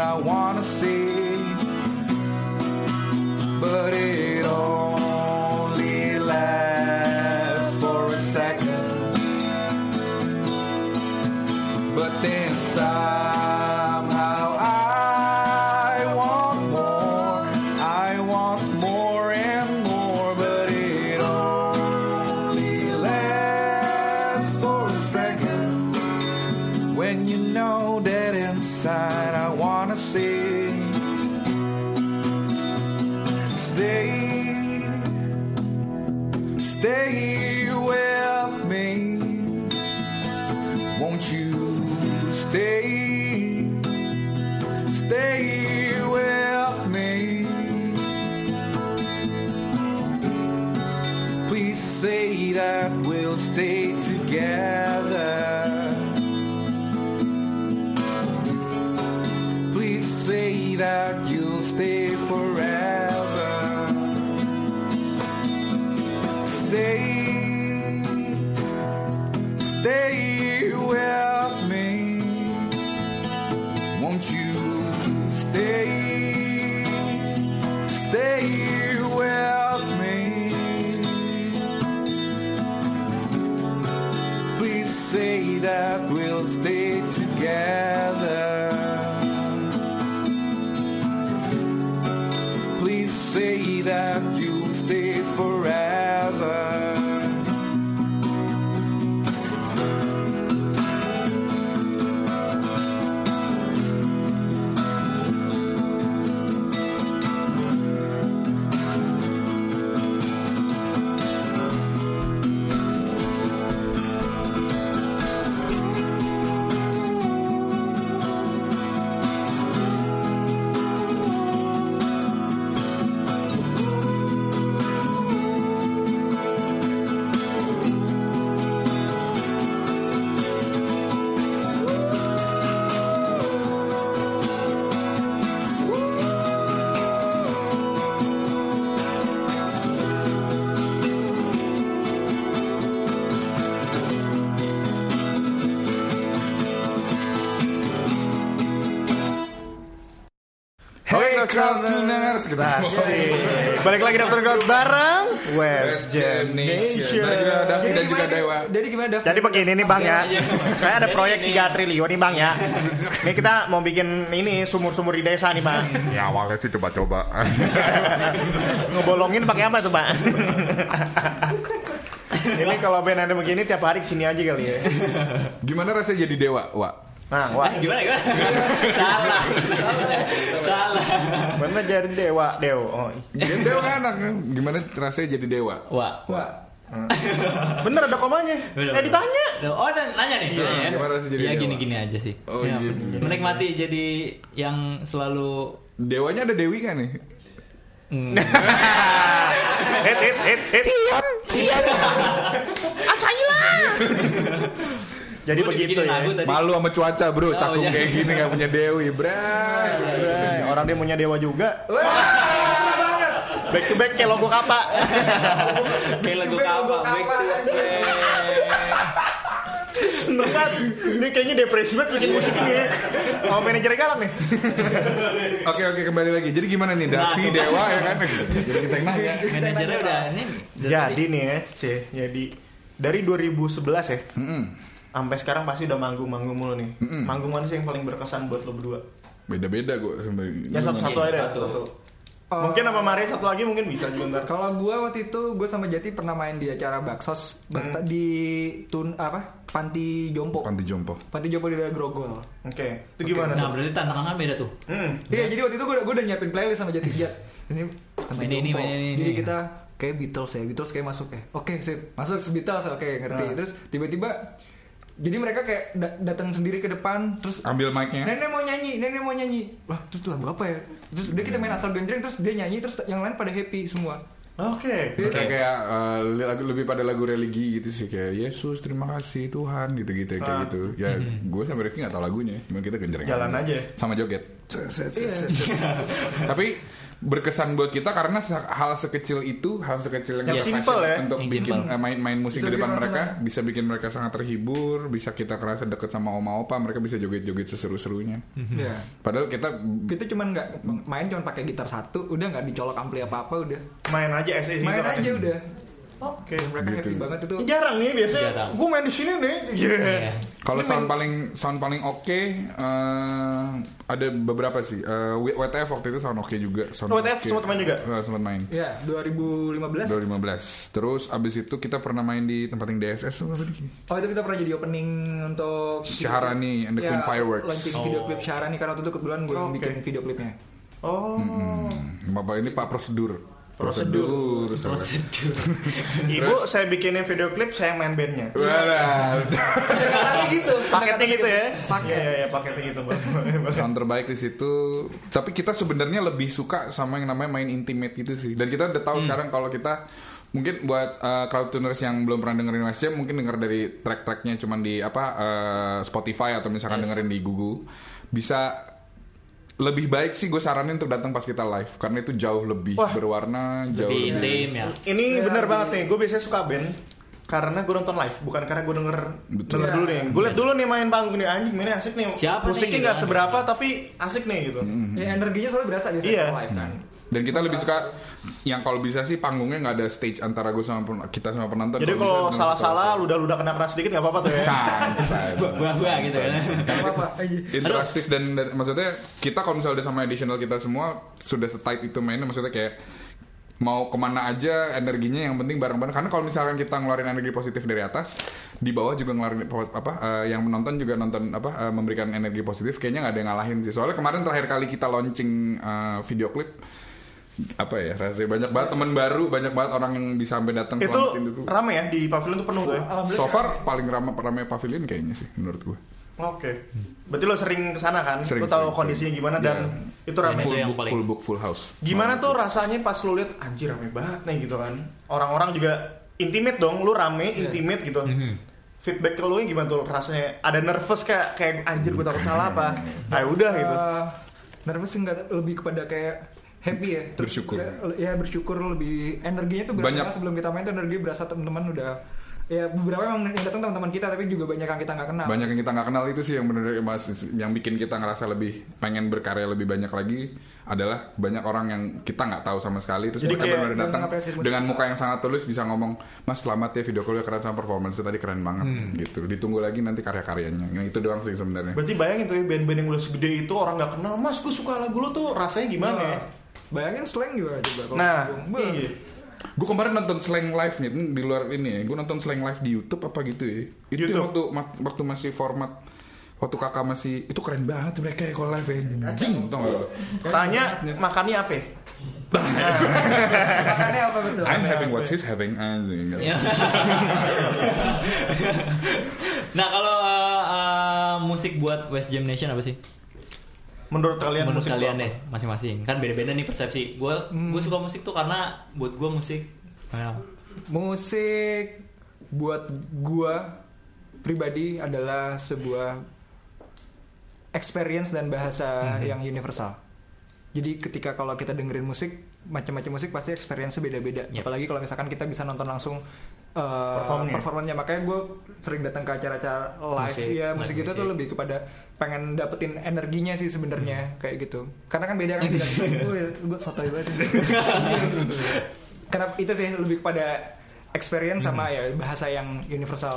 Asik. Balik lagi daftar crowd bareng West Jam Nation.
Dan juga David dan juga
gimana-
Dewa.
Jadi gimana Dav?
Jadi begini nih bang ya, saya ada proyek 3 triliun nih bang ya. Ini kita mau bikin ini sumur-sumur di desa nih bang.
Ya awalnya sih coba-coba.
Ngebolongin pakai apa tuh pak? ini kalau band ada begini tiap hari ke sini aja kali ya.
Gimana rasanya jadi dewa, Wak?
Nah, wah,
Eh, gimana gimana? Salah.
Bener jadi dewa, dew. Oh,
Jadi dewa kan anak. Gimana rasanya jadi dewa?
Wah.
Wah,
bener ada komanya.
Bener,
Eh
bener.
ditanya.
Oh, dan nanya nih. nanya ya.
gimana rasanya jadi
Ya
dewa?
gini-gini aja sih.
Oh,
Ya,
gini.
Menikmati jadi yang selalu
Dewanya ada Dewi kan nih?
mm,
Hit, hit, hit, hit. Cian, cian. Jadi
gua
begitu ya.
lagu tadi.
Malu sama cuaca bro,
Oh,
cakung
iya.
kayak gini gak punya Dewi, bray.
Bray, Orang dia punya dewa juga. Back to back kayak logo kapa.
Kayak lagu apa? Back to
Seneng banget. Ini kayaknya depresi banget bikin musik ini ya. Sama manajer galak nih.
Oke oke kembali lagi. Jadi gimana nih Davi
Nah,
Dewa ya kan? Jadi kita yang nanya.
Manajernya udah ini
Jadi nih ya, C. Jadi dari 2011 ya.
Mm-mm.
Sampai sekarang pasti udah manggung-manggung mulu nih.
Mm-mm.
Manggung mana sih yang paling berkesan buat lo berdua?
Beda-beda gue.
Ya satu-satu aja.
satu.
Satu.
Oh.
Mungkin sama Maria satu lagi mungkin bisa juga ntar.
Kalau gue waktu itu gue sama Jati pernah main di acara Baksos berta- di tun apa Panti Jompo.
Panti Jompo.
Panti Jompo di daerah Grogol.
Oke, itu gimana?
Nah,
tuh?
berarti tantangannya beda tuh.
Hmm.
Iya, jadi waktu itu gue udah nyiapin playlist sama Jati Jat. Ini Panti
Main ini,
Jompo.
ini,
Jadi
ini.
kita kayak Beatles ya, Beatles kayak masuk ya. Oke, sip. Masuk ke Beatles, oke ngerti.
Nah.
Terus tiba-tiba jadi mereka kayak da- datang sendiri ke depan terus
Ambil mic-nya.
Nenek mau nyanyi, nenek mau nyanyi. Lah, terus lagu apa ya? Terus udah kita main asal genjreng terus dia nyanyi terus yang lain pada happy semua.
Oke.
Iya.
Kayak kayak eh, lagu lebih pada lagu religi gitu sih kayak Yesus terima kasih Tuhan gitu-gitu kayak
Ah.
gitu. Ya gue sama Rifki gak tau lagunya, cuma kita genjreng.
Jalan aja.
Sama joget.
Iya.
Tapi berkesan buat kita karena hal sekecil itu, hal sekecil yang
Yang simple ya.
untuk
Yang
bikin
simple.
eh, main-main musik
Bisa
di depan mereka
senang.
bisa bikin mereka sangat terhibur, bisa kita kerasa deket sama oma opa, mereka bisa joget-joget seseru-serunya.
Iya.
Padahal kita
Kita cuman nggak main cuman pakai gitar satu, udah nggak dicolok ampli apa-apa udah.
Main aja SSI
Main
gitu kan.
aja udah.
Oke.
Mereka
Gitu.
happy banget itu.
Jarang nih biasanya.
Jarang.
Gue main di sini nih. Yeah.
Iya.
Kalau sound
main-
paling sound paling oke eh, ada beberapa sih. Eh, WTF waktu itu sound oke juga. Sound
Oh, WTF
oke.
sempat main juga?
Eh, sempat main.
Ya, 2015.
2015. Terus abis itu kita pernah main di tempat yang DSS apa?
Oh itu kita pernah jadi opening untuk
Syahrani and the Queen Fireworks.
Launching video klip Syahrani karena waktu itu kebetulan gue yang
Oke.
bikin video klipnya.
Oh.
Hmm, Bapak ini Pak prosedur. Prosedur
prosedur
Ibu saya bikinin video klip saya main bandnya.
Wadah,
gitu.
Paketnya gitu ya?
Paket.
Iya iya iya, paketnya gitu
sound terbaik di situ. Tapi kita sebenarnya lebih suka sama yang namanya main intimate gitu sih. Dan kita udah tahu sekarang kalau kita mungkin buat uh, crowd tuners yang belum pernah dengerin West Jam mungkin denger dari track-tracknya cuman di apa uh, Spotify atau misalkan dengerin di Google bisa lebih baik sih gue saranin untuk datang pas kita live karena itu jauh lebih
Wah.
berwarna jauh
lebih
lebih
intim ya
Ini
Iya,
bener
iya.
banget nih. Gue biasanya suka band karena gue nonton live, bukan karena gue denger
Betul.
denger dulu nih. Gue liat dulu nih main panggung nih anjing, mainnya asik nih.
Siapa
Musiknya
gitu
nggak seberapa tapi asik nih gitu.
Ya energinya soalnya berasa biasanya
Iya.
kalau live kan.
Dan kita lebih suka yang kalau bisa sih panggungnya nggak ada stage antara gue sama pen- kita sama penonton.
Jadi kalau salah-salah, ludah-ludah kena keras sedikit nggak apa-apa tuh ya.
santai
buah-buah gitu ya.
Apa-apa
interaktif dan, dan maksudnya kita kalau misalnya udah sama additional kita semua sudah setight itu mainnya maksudnya kayak mau ke mana aja energinya yang penting bareng-bareng. Karena kalau misalkan kita ngeluarin energi positif dari atas di bawah juga ngeluarin apa eh, yang menonton juga nonton apa eh, memberikan energi positif kayaknya nggak ada yang ngalahin sih. Soalnya kemarin terakhir kali kita launching eh, video klip apa ya rasanya banyak banget teman baru banyak banget orang yang bisa sampai datang
Itu
dulu
rame ya di pavilion tuh penuh tuh ya.
So far paling ramai ramai pavilion kayaknya sih menurut gue
Oke. Berarti lo sering ke sana kan?
Sering,
lo tahu
sering,
kondisinya
sering.
gimana dan
Iya.
itu rame.
Itu
full
yang
book
paling-
full book full house
Gimana tuh rasanya pas lo lihat anjir rame banget nih gitu kan? Orang-orang juga intimate dong, lu rame, intimate gitu. Feedback ke lu gimana tuh rasanya? Ada nervous kayak kayak anjir gue takut salah apa? Ah udah gitu.
Eh, nervous sih nggak lebih kepada kayak happy ya. Terus
Bersyukur.
ya, ya bersyukur lebih energinya tuh berasa
Banyak.
sebelum kita main tuh energi berasa teman-teman udah ya beberapa emang yang datang teman-teman kita tapi juga banyak yang kita nggak kenal.
Banyak yang kita nggak kenal itu sih yang benar mas yang bikin kita ngerasa lebih pengen berkarya lebih banyak lagi adalah banyak orang yang kita nggak tahu sama sekali terus
Jadi
mereka benar datang dengan muka yang sangat tulus bisa ngomong mas selamat ya video call keren sama performance tadi keren banget gitu. Ditunggu lagi nanti karya-karyanya. Yang itu doang sih sebenarnya.
Berarti bayangin tuh ya band-band yang udah segede itu orang nggak kenal, mas gue suka lagu lo tuh rasanya gimana ya?
Bayangin slang juga coba kalau
Nah, iya.
gue kemarin nonton slang live nih di luar ini ya gue nonton slang live di YouTube apa gitu ya itu
YouTube.
waktu waktu masih format waktu kakak masih itu keren banget mereka ya kalau live ya jing tau gak?
Tanya makannya apa? ya?
Makannya apa betul
I'm having what he's having anjing
Ya. nah kalau uh, uh, musik buat West Jam Nation apa sih?
Menurut kalian
Menurut
musik
kalian deh masing-masing kan beda-beda nih persepsi. Gue gue suka musik tuh karena buat gue musik uh,
musik buat gua pribadi adalah sebuah experience dan bahasa yang universal. Jadi ketika kalau kita dengerin musik macam-macam musik pasti experience beda-beda.
Yep.
Apalagi kalau misalkan kita bisa nonton langsung uh,
Performnya.
performanya. Makanya gue sering datang ke acara-acara live
Musik,
ya musik itu tuh lebih kepada pengen dapetin energinya sih sebenarnya kayak gitu. Karena kan beda kan tidak. gue sotoy banget. Karena itu sih lebih kepada experience sama ya bahasa yang universal.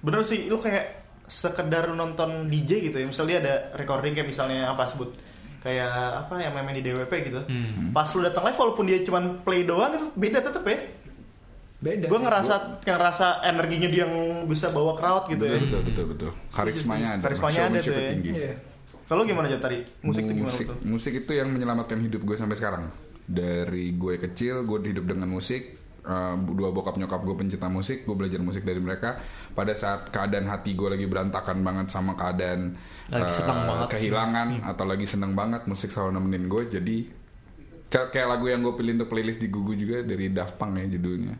Bener sih, lu kayak sekedar nonton DJ gitu ya. Misalnya dia ada recording kayak misalnya apa sebut kayak apa yang main di DWP gitu.
Hmm.
Pas lu datang live walaupun dia cuman play doang itu beda tetep ya.
Beda.
Gue ngerasa ngerasa energinya dia yang bisa bawa crowd gitu ya.
betul betul betul karismanya ada
Karismanya ada tuh ya.
tinggi
Iya.
Kalau gimana aja tadi? Musik tuh gimana tuh?
musik itu yang menyelamatkan hidup gue sampai sekarang dari gue kecil gue hidup dengan musik Uh, dua bokap nyokap gue pencinta musik gue belajar musik dari mereka pada saat keadaan hati gue lagi berantakan banget sama keadaan
Lagi
uh,
seneng banget.
kehilangan atau lagi seneng banget musik selalu nemenin gue jadi kayak, kayak lagu yang gue pilih untuk playlist di Gugu juga dari Daft Punk ya judulnya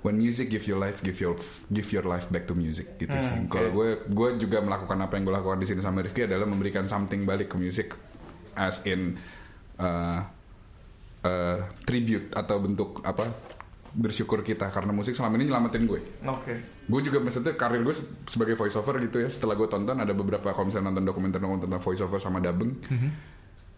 When music give you life, give your give your life back to music gitu sih.
Hmm,
Kalau gue gue juga melakukan apa yang gue lakukan di sini sama Rifki adalah memberikan something balik ke musik as in uh, uh, tribute atau bentuk apa bersyukur kita karena musik selama ini nyelamatin gue.
Oke.
Gue juga maksudnya karir gue se- sebagai voice over gitu ya. Setelah gue tonton ada beberapa kalau misalnya nonton dokumenter-dokumenter tentang voice over sama dubbing.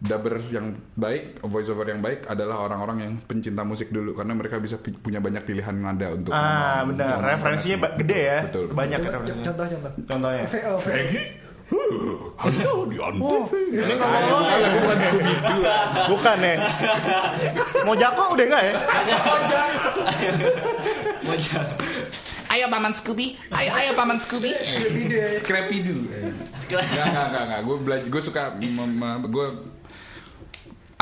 Dubbers yang baik, voice over yang baik adalah orang-orang yang pencinta musik dulu karena mereka bisa punya banyak pilihan nada untuk
Ah, benar. Referensinya ba-
ngomong.
gede ya.
Betul.
Banyak ya
Coba,
referensinya.
contoh contoh.
Contohnya.
Oh, V-
Halo di
Oh, ini ngomong
bukan lagu bukan Scooby Doo.
Bukan ya. Mau Jako udah enggak ya?
Wajah.
Ayo paman Scooby, ayo ayo paman Scooby.
Scrappy Doo. Enggak, enggak, enggak, enggak. Gue belajar, gue suka, gue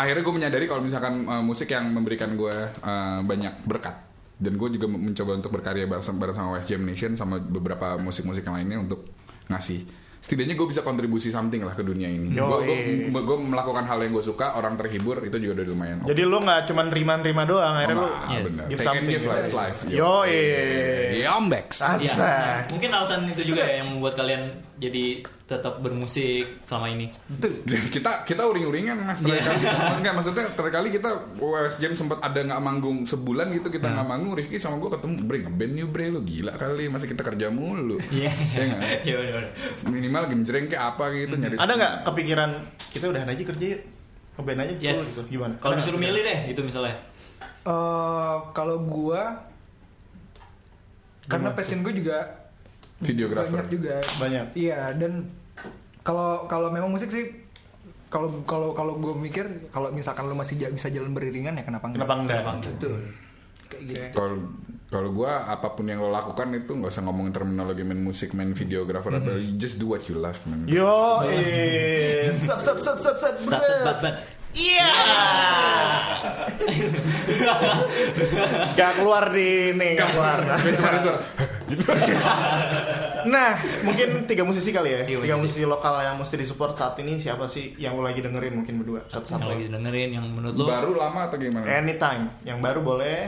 akhirnya gue menyadari kalau misalkan uh, musik yang memberikan gue uh, banyak berkat dan gue juga mencoba untuk berkarya bareng bareng sama West Jam Nation sama beberapa musik-musik yang lainnya untuk ngasih setidaknya gue bisa kontribusi something lah ke dunia ini
Yoi.
gue melakukan hal yang gue suka orang terhibur itu juga udah lumayan
Jadi lu nggak cuman nerima-nerima doang, akhirnya lu
Ah,
Yes.
bener.
give
Take and
something.
give it's life.
Yo,
Yombex
Iya.
Asa.
Mungkin alasan itu juga ya yang membuat kalian jadi tetap bermusik selama ini.
Betul.
kita kita uring-uringan mas
Iya.
terkali enggak maksudnya terkali kita West Jam sempat ada nggak manggung sebulan gitu kita nggak manggung Rifki sama gue ketemu bre ngeband yuk bre lu gila kali masih kita kerja mulu
Iya.
ya nggak?
Iya benar.
minimal genjreng kayak apa gitu nyari
Ada nggak kepikiran kita udahan aja kerja yuk? Ngeband aja
Yes.
full gitu. Gimana?
Kalau disuruh milih deh itu misalnya.
Eh, kalau gua karena passion gue juga
videographer
banyak juga.
Banyak.
Iya dan kalau kalau memang musik sih kalau kalau kalau gue mikir kalau misalkan lu masih bisa jalan beriringan ya kenapa enggak?
Kenapa enggak?
Kenapa enggak?
Betul. Kayak gitu.
kalau kalau gue apa pun yang lo lakukan itu nggak usah ngomongin terminologi main musik main videographer apa you just do what you love man
Yo, eh, sap sap sap sap sap.
Sat sat bat bat.
Iya. Gak keluar di ini, gak keluar.
Cuma suara
Nah, mungkin tiga musisi kali ya.
Tiga
Tiga
musisi.
lokal yang mesti disupport saat ini siapa sih yang lo lagi dengerin mungkin berdua
Yang
satu-satu.
lagi dengerin yang menurut lo
baru lama atau gimana
Anytime. Yang baru boleh.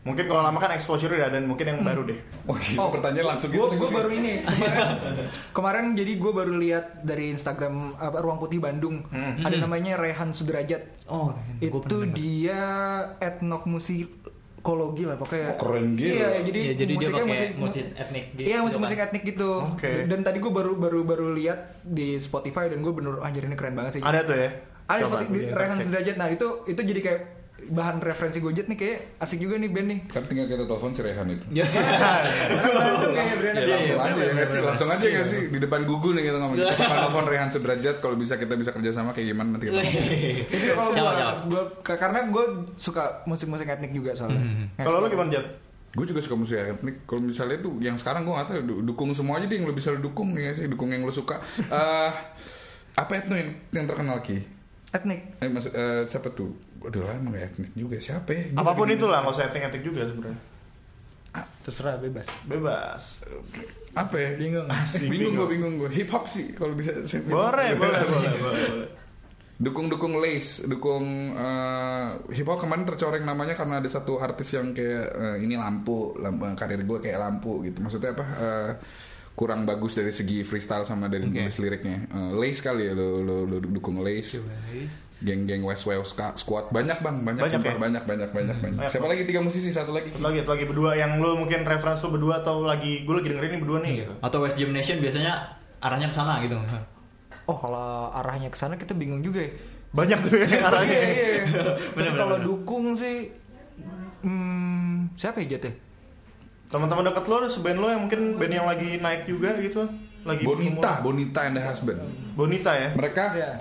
Mungkin kalau lama kan exposure udah ada dan mungkin yang baru deh.
oh, gila, pertanyaan langsung
gue
gitu
gue baru ini kemarin kemarin jadi gue baru lihat dari Instagram apa ruang putih Bandung ada namanya Rehan Sudrajat
Oh,
itu dia etnok musikologi lah pokoknya
Oh, keren gila.
iya jadi,
Iya, jadi dia
musiknya
pakai
musik
musik etnik gitu
iya musik
kan.
musik etnik gitu
Oke.
dan tadi gue baru baru baru lihat di Spotify dan gue bener anjir ini keren banget sih
Ada tuh ya.
ada
Coba,
Spotify di Rehan. Sudrajat nah itu itu jadi kayak bahan referensi gue nih kayak asik juga nih band nih.
Kan tinggal kita telepon si Rehan itu.
Ya.
Brand
Ya, langsung aja ya nggak sih. Langsung aja nggak sih. Di depan Google nih kita ngomong. Kita bakal telepon Rehan Sudrajat kalau bisa kita bisa kerjasama kayak gimana nanti kita
kalau gua karena gue suka musik-musik etnik juga soalnya. Nah,
Kalau lo gimana Jat?
gue juga suka musik etnik. Kalau misalnya itu yang sekarang gue nggak tahu du- dukung semua aja deh yang lo bisa lo dukung nih sih. Dukung yang lo suka. Eh apa etno yang, yang terkenal ki
etnik.
eh maksud eh, siapa tuh Udah lama gak etnik juga siapa ya Gua
Apa pun
lagi-
itulah, nggak usah etik-etik juga sebenarnya.
Terserah bebas.
Bebas.
apa ya
Bingung.
Asik,
bingung gue
bingung.
gue hip hop sih kalau bisa saya-
Boleh, boleh, boleh, boleh. boleh.
dukung dukung lace dukung eh, hip hop kemarin tercoreng namanya karena ada satu artis yang kayak eh, ini lampu, lampu karir gue kayak lampu gitu maksudnya apa eh, kurang bagus dari segi freestyle sama dari
Oke.
nulis liriknya Eh, lace kali ya lo, lo, lo dukung lace geng-geng West Wales Ska- Squad banyak bang banyak
Banyak
sumpah,
ya?
banyak banyak banyak banyak
Banyak,
siapa lagi tiga musisi satu lagi
Satu lagi, satu lagi berdua yang lo mungkin referensi lo berdua atau lagi gue lagi dengerin ini berdua nih gitu.
Atau West Jam Nation biasanya arahnya ke sana gitu.
Oh kalau arahnya ke sana kita bingung juga ya.
Banyak tuh ya arahnya.
Iya, iya. Tapi kalau dukung sih hmm, siapa ya Jat ya?
Teman-teman dekat lo, seband lo yang mungkin band yang lagi naik juga gitu. Lagi
Bonita Bonita and the Husband
Bonita ya.
mereka
Iya.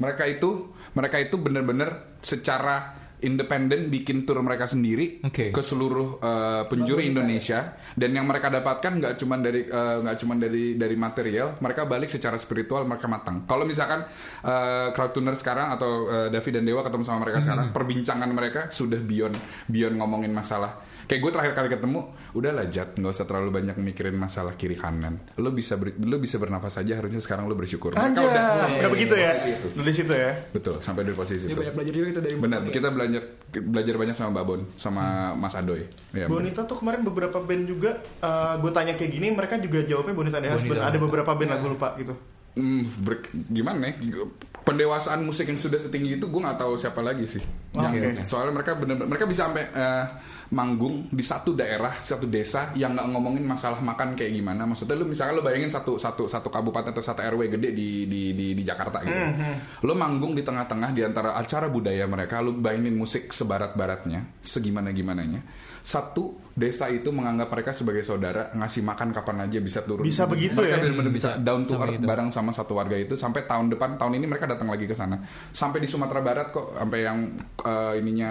mereka itu mereka itu bener-bener secara independen bikin tour mereka sendiri
Oke.
ke seluruh uh, penjuru Indonesia dan yang mereka dapatkan nggak cuma dari uh, nggak cuma dari dari material mereka balik secara spiritual mereka matang kalau misalkan uh, crowdtuner sekarang atau uh, David dan Dewa ketemu sama mereka sekarang perbincangan mereka sudah beyond beyond ngomongin masalah kayak gue terakhir kali ketemu udahlah jat nggak usah terlalu banyak mikirin masalah kiri kanan lo bisa ber, lo bisa bernafas saja harusnya sekarang lo bersyukur
Anjay,
udah
udah,
sampai
begitu ya. Udah di situ ya.
Betul, sampai di posisi
Dia
itu.
banyak belajar juga itu dari
Benar, kita belajar belajar banyak sama Mbak Bon, sama Mas Adoy. Ya.
Bonita tuh kemarin beberapa band juga gue tanya kayak gini mereka juga jawabnya Bonita.
Bonita.
Ada beberapa band aku lupa gitu.
Hmm, ber- gimana ya? Pendewasaan musik yang sudah setinggi itu gue nggak tahu siapa lagi sih.
Oh,
Yang-. Soalnya mereka benar mereka bisa sampai eh, manggung di satu daerah, satu desa yang nggak ngomongin masalah makan kayak gimana. Maksudnya lu misalnya lu bayangin satu satu satu kabupaten atau satu RW gede di di di, di Jakarta gitu. Lu manggung di tengah-tengah di antara acara budaya mereka, lu bayangin musik sebarat-baratnya, segimana gimananya. Satu desa itu menganggap mereka sebagai saudara, ngasih makan kapan aja bisa turun.
Bisa begitu
mereka
ya?
benar-benar bisa down to earth
gitu.
bareng sama satu warga itu sampai tahun depan tahun ini mereka datang lagi ke sana sampai di Sumatera Barat kok sampai yang eh, ininya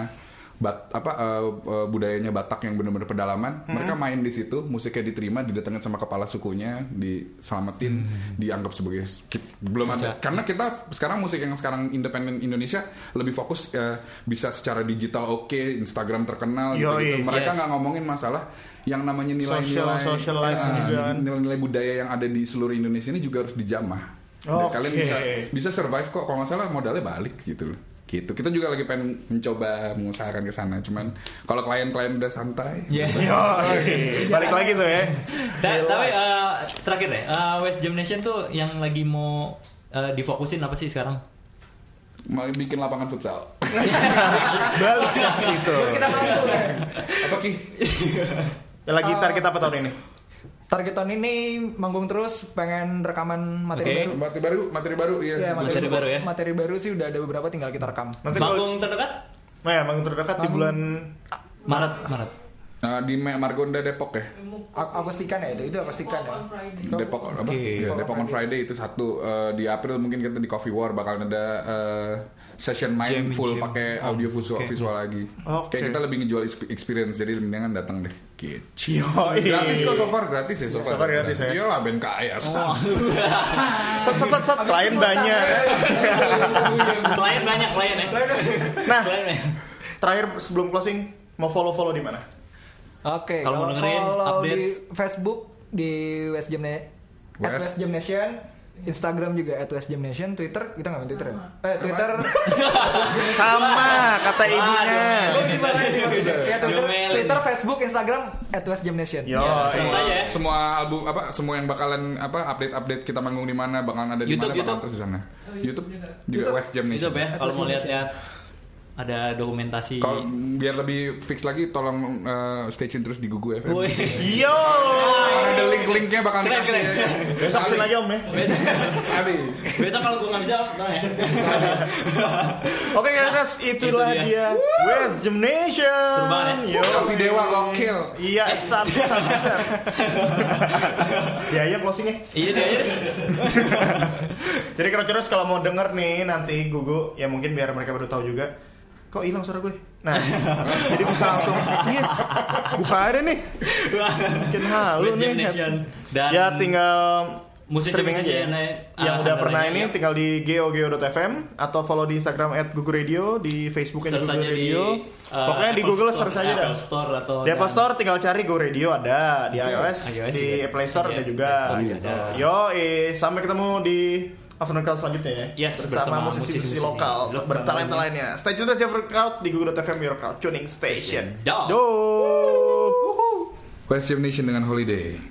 bat apa eh, eh, budayanya Batak yang benar-benar pedalaman
Hmm.
mereka main di situ musiknya diterima didatengin sama kepala sukunya diselamatin
Hmm.
dianggap sebagai ki- belum ada karena kita sekarang musik yang sekarang independen Indonesia lebih fokus eh, bisa secara digital oke Instagram terkenal gitu,
Yoi,
mereka
yes.
nggak ngomongin masalah yang namanya nilai-nilai
kan.
nilai-nilai budaya yang ada di seluruh Indonesia ini juga harus dijamah Dan
Oke.
kalian bisa bisa survive kok kalau nggak salah modalnya balik gitu loh gitu kita juga lagi pengen mencoba mengusahakan ke sana cuman kalau klien-klien udah santai
Iya.
Yo, balik lagi tuh ya.
Ta- tapi eh, terakhir deh, eh, West Jam Nation tuh yang lagi mau eh, difokusin apa sih sekarang?
mau bikin lapangan futsal
Balik gitu.
Kita mampu ya.
apa ki
Ya, lagi target apa tahun ini?
Target tahun ini manggung terus, pengen rekaman materi
Oke.
baru.
materi baru materi baru iya
Iya,
Materi baru ya?
Materi baru sih udah ada beberapa tinggal kita rekam.
Nanti kalau
Manggung terdekat?
Nah ya, manggung terdekat di bulan
Maret, Maret.
Nah, di Margonda Depok ya
A- akustikan ya itu, itu akustikan ya.
Depok apa?
Oke.
Ya, Depok on Friday itu satu Eh, di April mungkin kita di Coffee War bakal ada eh, session main
Jam,
full pakai audio visual visual lagi.
Oke.
Kayak kita lebih ngejual exp- experience jadi mendingan datang deh. Gitu. Gratis kok so far gratis ya so far.
So far gratis ya.
Iya lah band kaya.
Set set set, set. klien banyak.
klien banyak klien ya.
Nah, terakhir sebelum closing mau follow-follow di mana?
Oke,
Kalau mau dengerin
follow di
updates.
Facebook di West Jam
West.
West Jam Nation, Instagram juga at West Jam Nation, Twitter kita nggak main Twitter ya? Eh Twitter,
Sama kata ibunya.
ya, Twitter, Facebook, Instagram at West Jam Nation.
Yo,
Ya,
iya.
saja ya.
semua album apa semua yang bakalan apa update-update kita manggung di mana bakalan ada di
YouTube,
mana bakalan
YouTube.
terus di sana. YouTube juga,
YouTube.
West Jam Nation.
YouTube ya, kalau mau lihat-lihat ada dokumentasi.
Kalau biar lebih fix lagi tolong eh, stay tune terus di Gugu FM.
Yo.
Karena ada link-linknya bakal
Keren, keren.
ya.
Besok sini lagi om ya.
Besok,
Abi.
besok kalau gue nggak bisa, ya.
Oke guys, itulah
Itu
dia. West Gymnasium.
Seru banget
Yo.
Coffee Dewa gokil.
Iya, sab sab sab. Ya, iya closingnya.
Iya dia.
Jadi kira-kira kalau mau denger nih nanti Gugu, ya mungkin biar mereka baru tahu juga. Kok hilang suara gue? Nah, jadi bisa langsung, iya, buka aja nih. Mungkin halu nih.
Dan
ya tinggal streaming
musisi-musisi
aja.
yang naik,
Yang
ah,
udah pernah ini
ya.
tinggal di geo.geo.fm atau follow di Instagram at Gugu Radio, di Facebook at Gugu
aja di
Radio.
uh,
Pokoknya di
Apple
Google
Store,
search aja dah.
Apple Store atau
Di Apple Store tinggal cari Go Radio ada, di iOS,
iOS
di
juga.
Play Store
Iya,
ada juga.
Play Store ada.
Yo, eh, sampai ketemu di Afternoon Crowd selanjutnya ya.
Yes,
bersama,
bersama
musisi-musisi lokal
lokal
bertalenta lainnya. Stay tune terus di Afternoon Crowd di Google.fm Your Crowd Tuning Station.
Do.
Do.
Jam Nation dengan Holiday.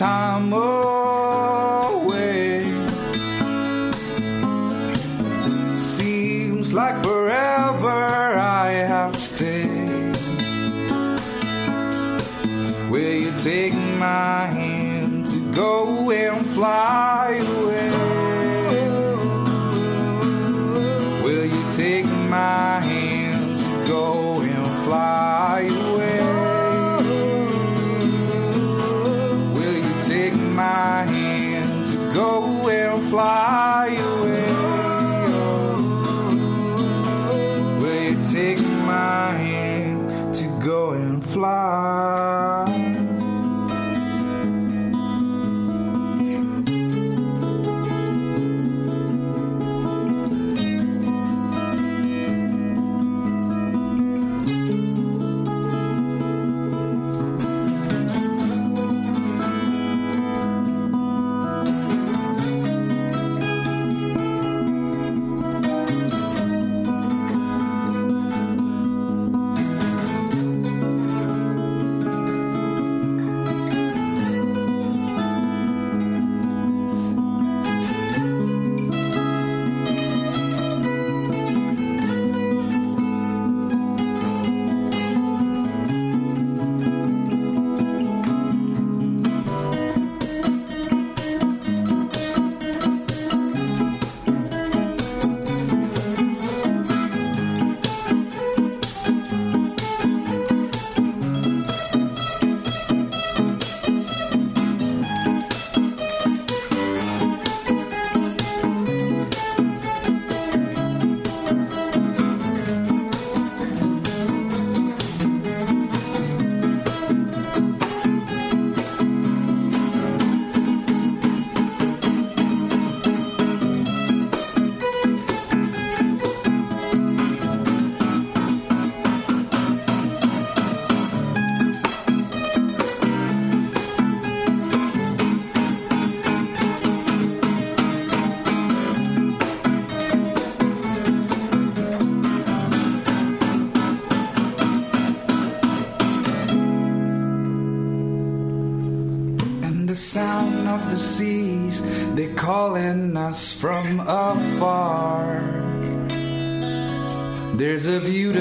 time.
Oh.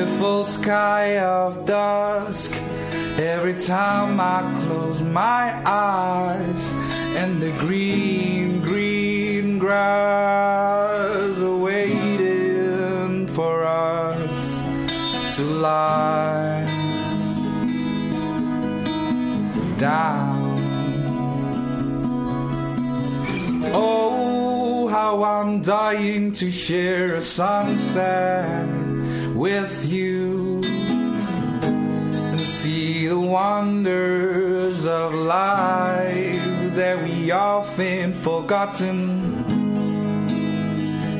Beautiful sky of dusk every time I close my eyes, and the green, green grass are waiting for us to lie down. Oh, how I'm dying to share a sunset with you and see the wonders of life that we often forgotten.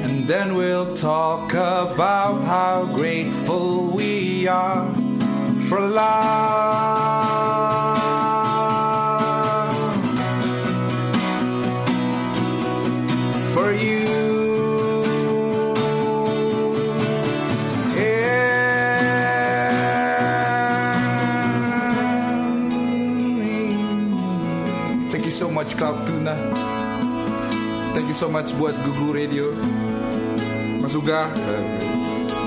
And then we'll talk about how grateful we are for love. Cloud Tuna. Thank you so much buat Gugu Radio. Mas Uga,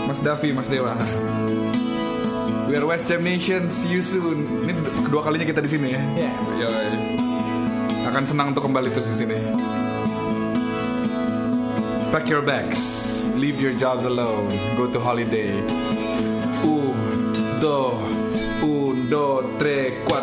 Mas Davi, Mas Dewa. We are West Jam Nation. See you soon. Ini kedua kalinya kita di sini
ya.
Yoi. Akan senang untuk kembali terus di sini. Pack your bags. Leave your jobs alone. Go to holiday. Un, dos, un, dos, tres, cuatro.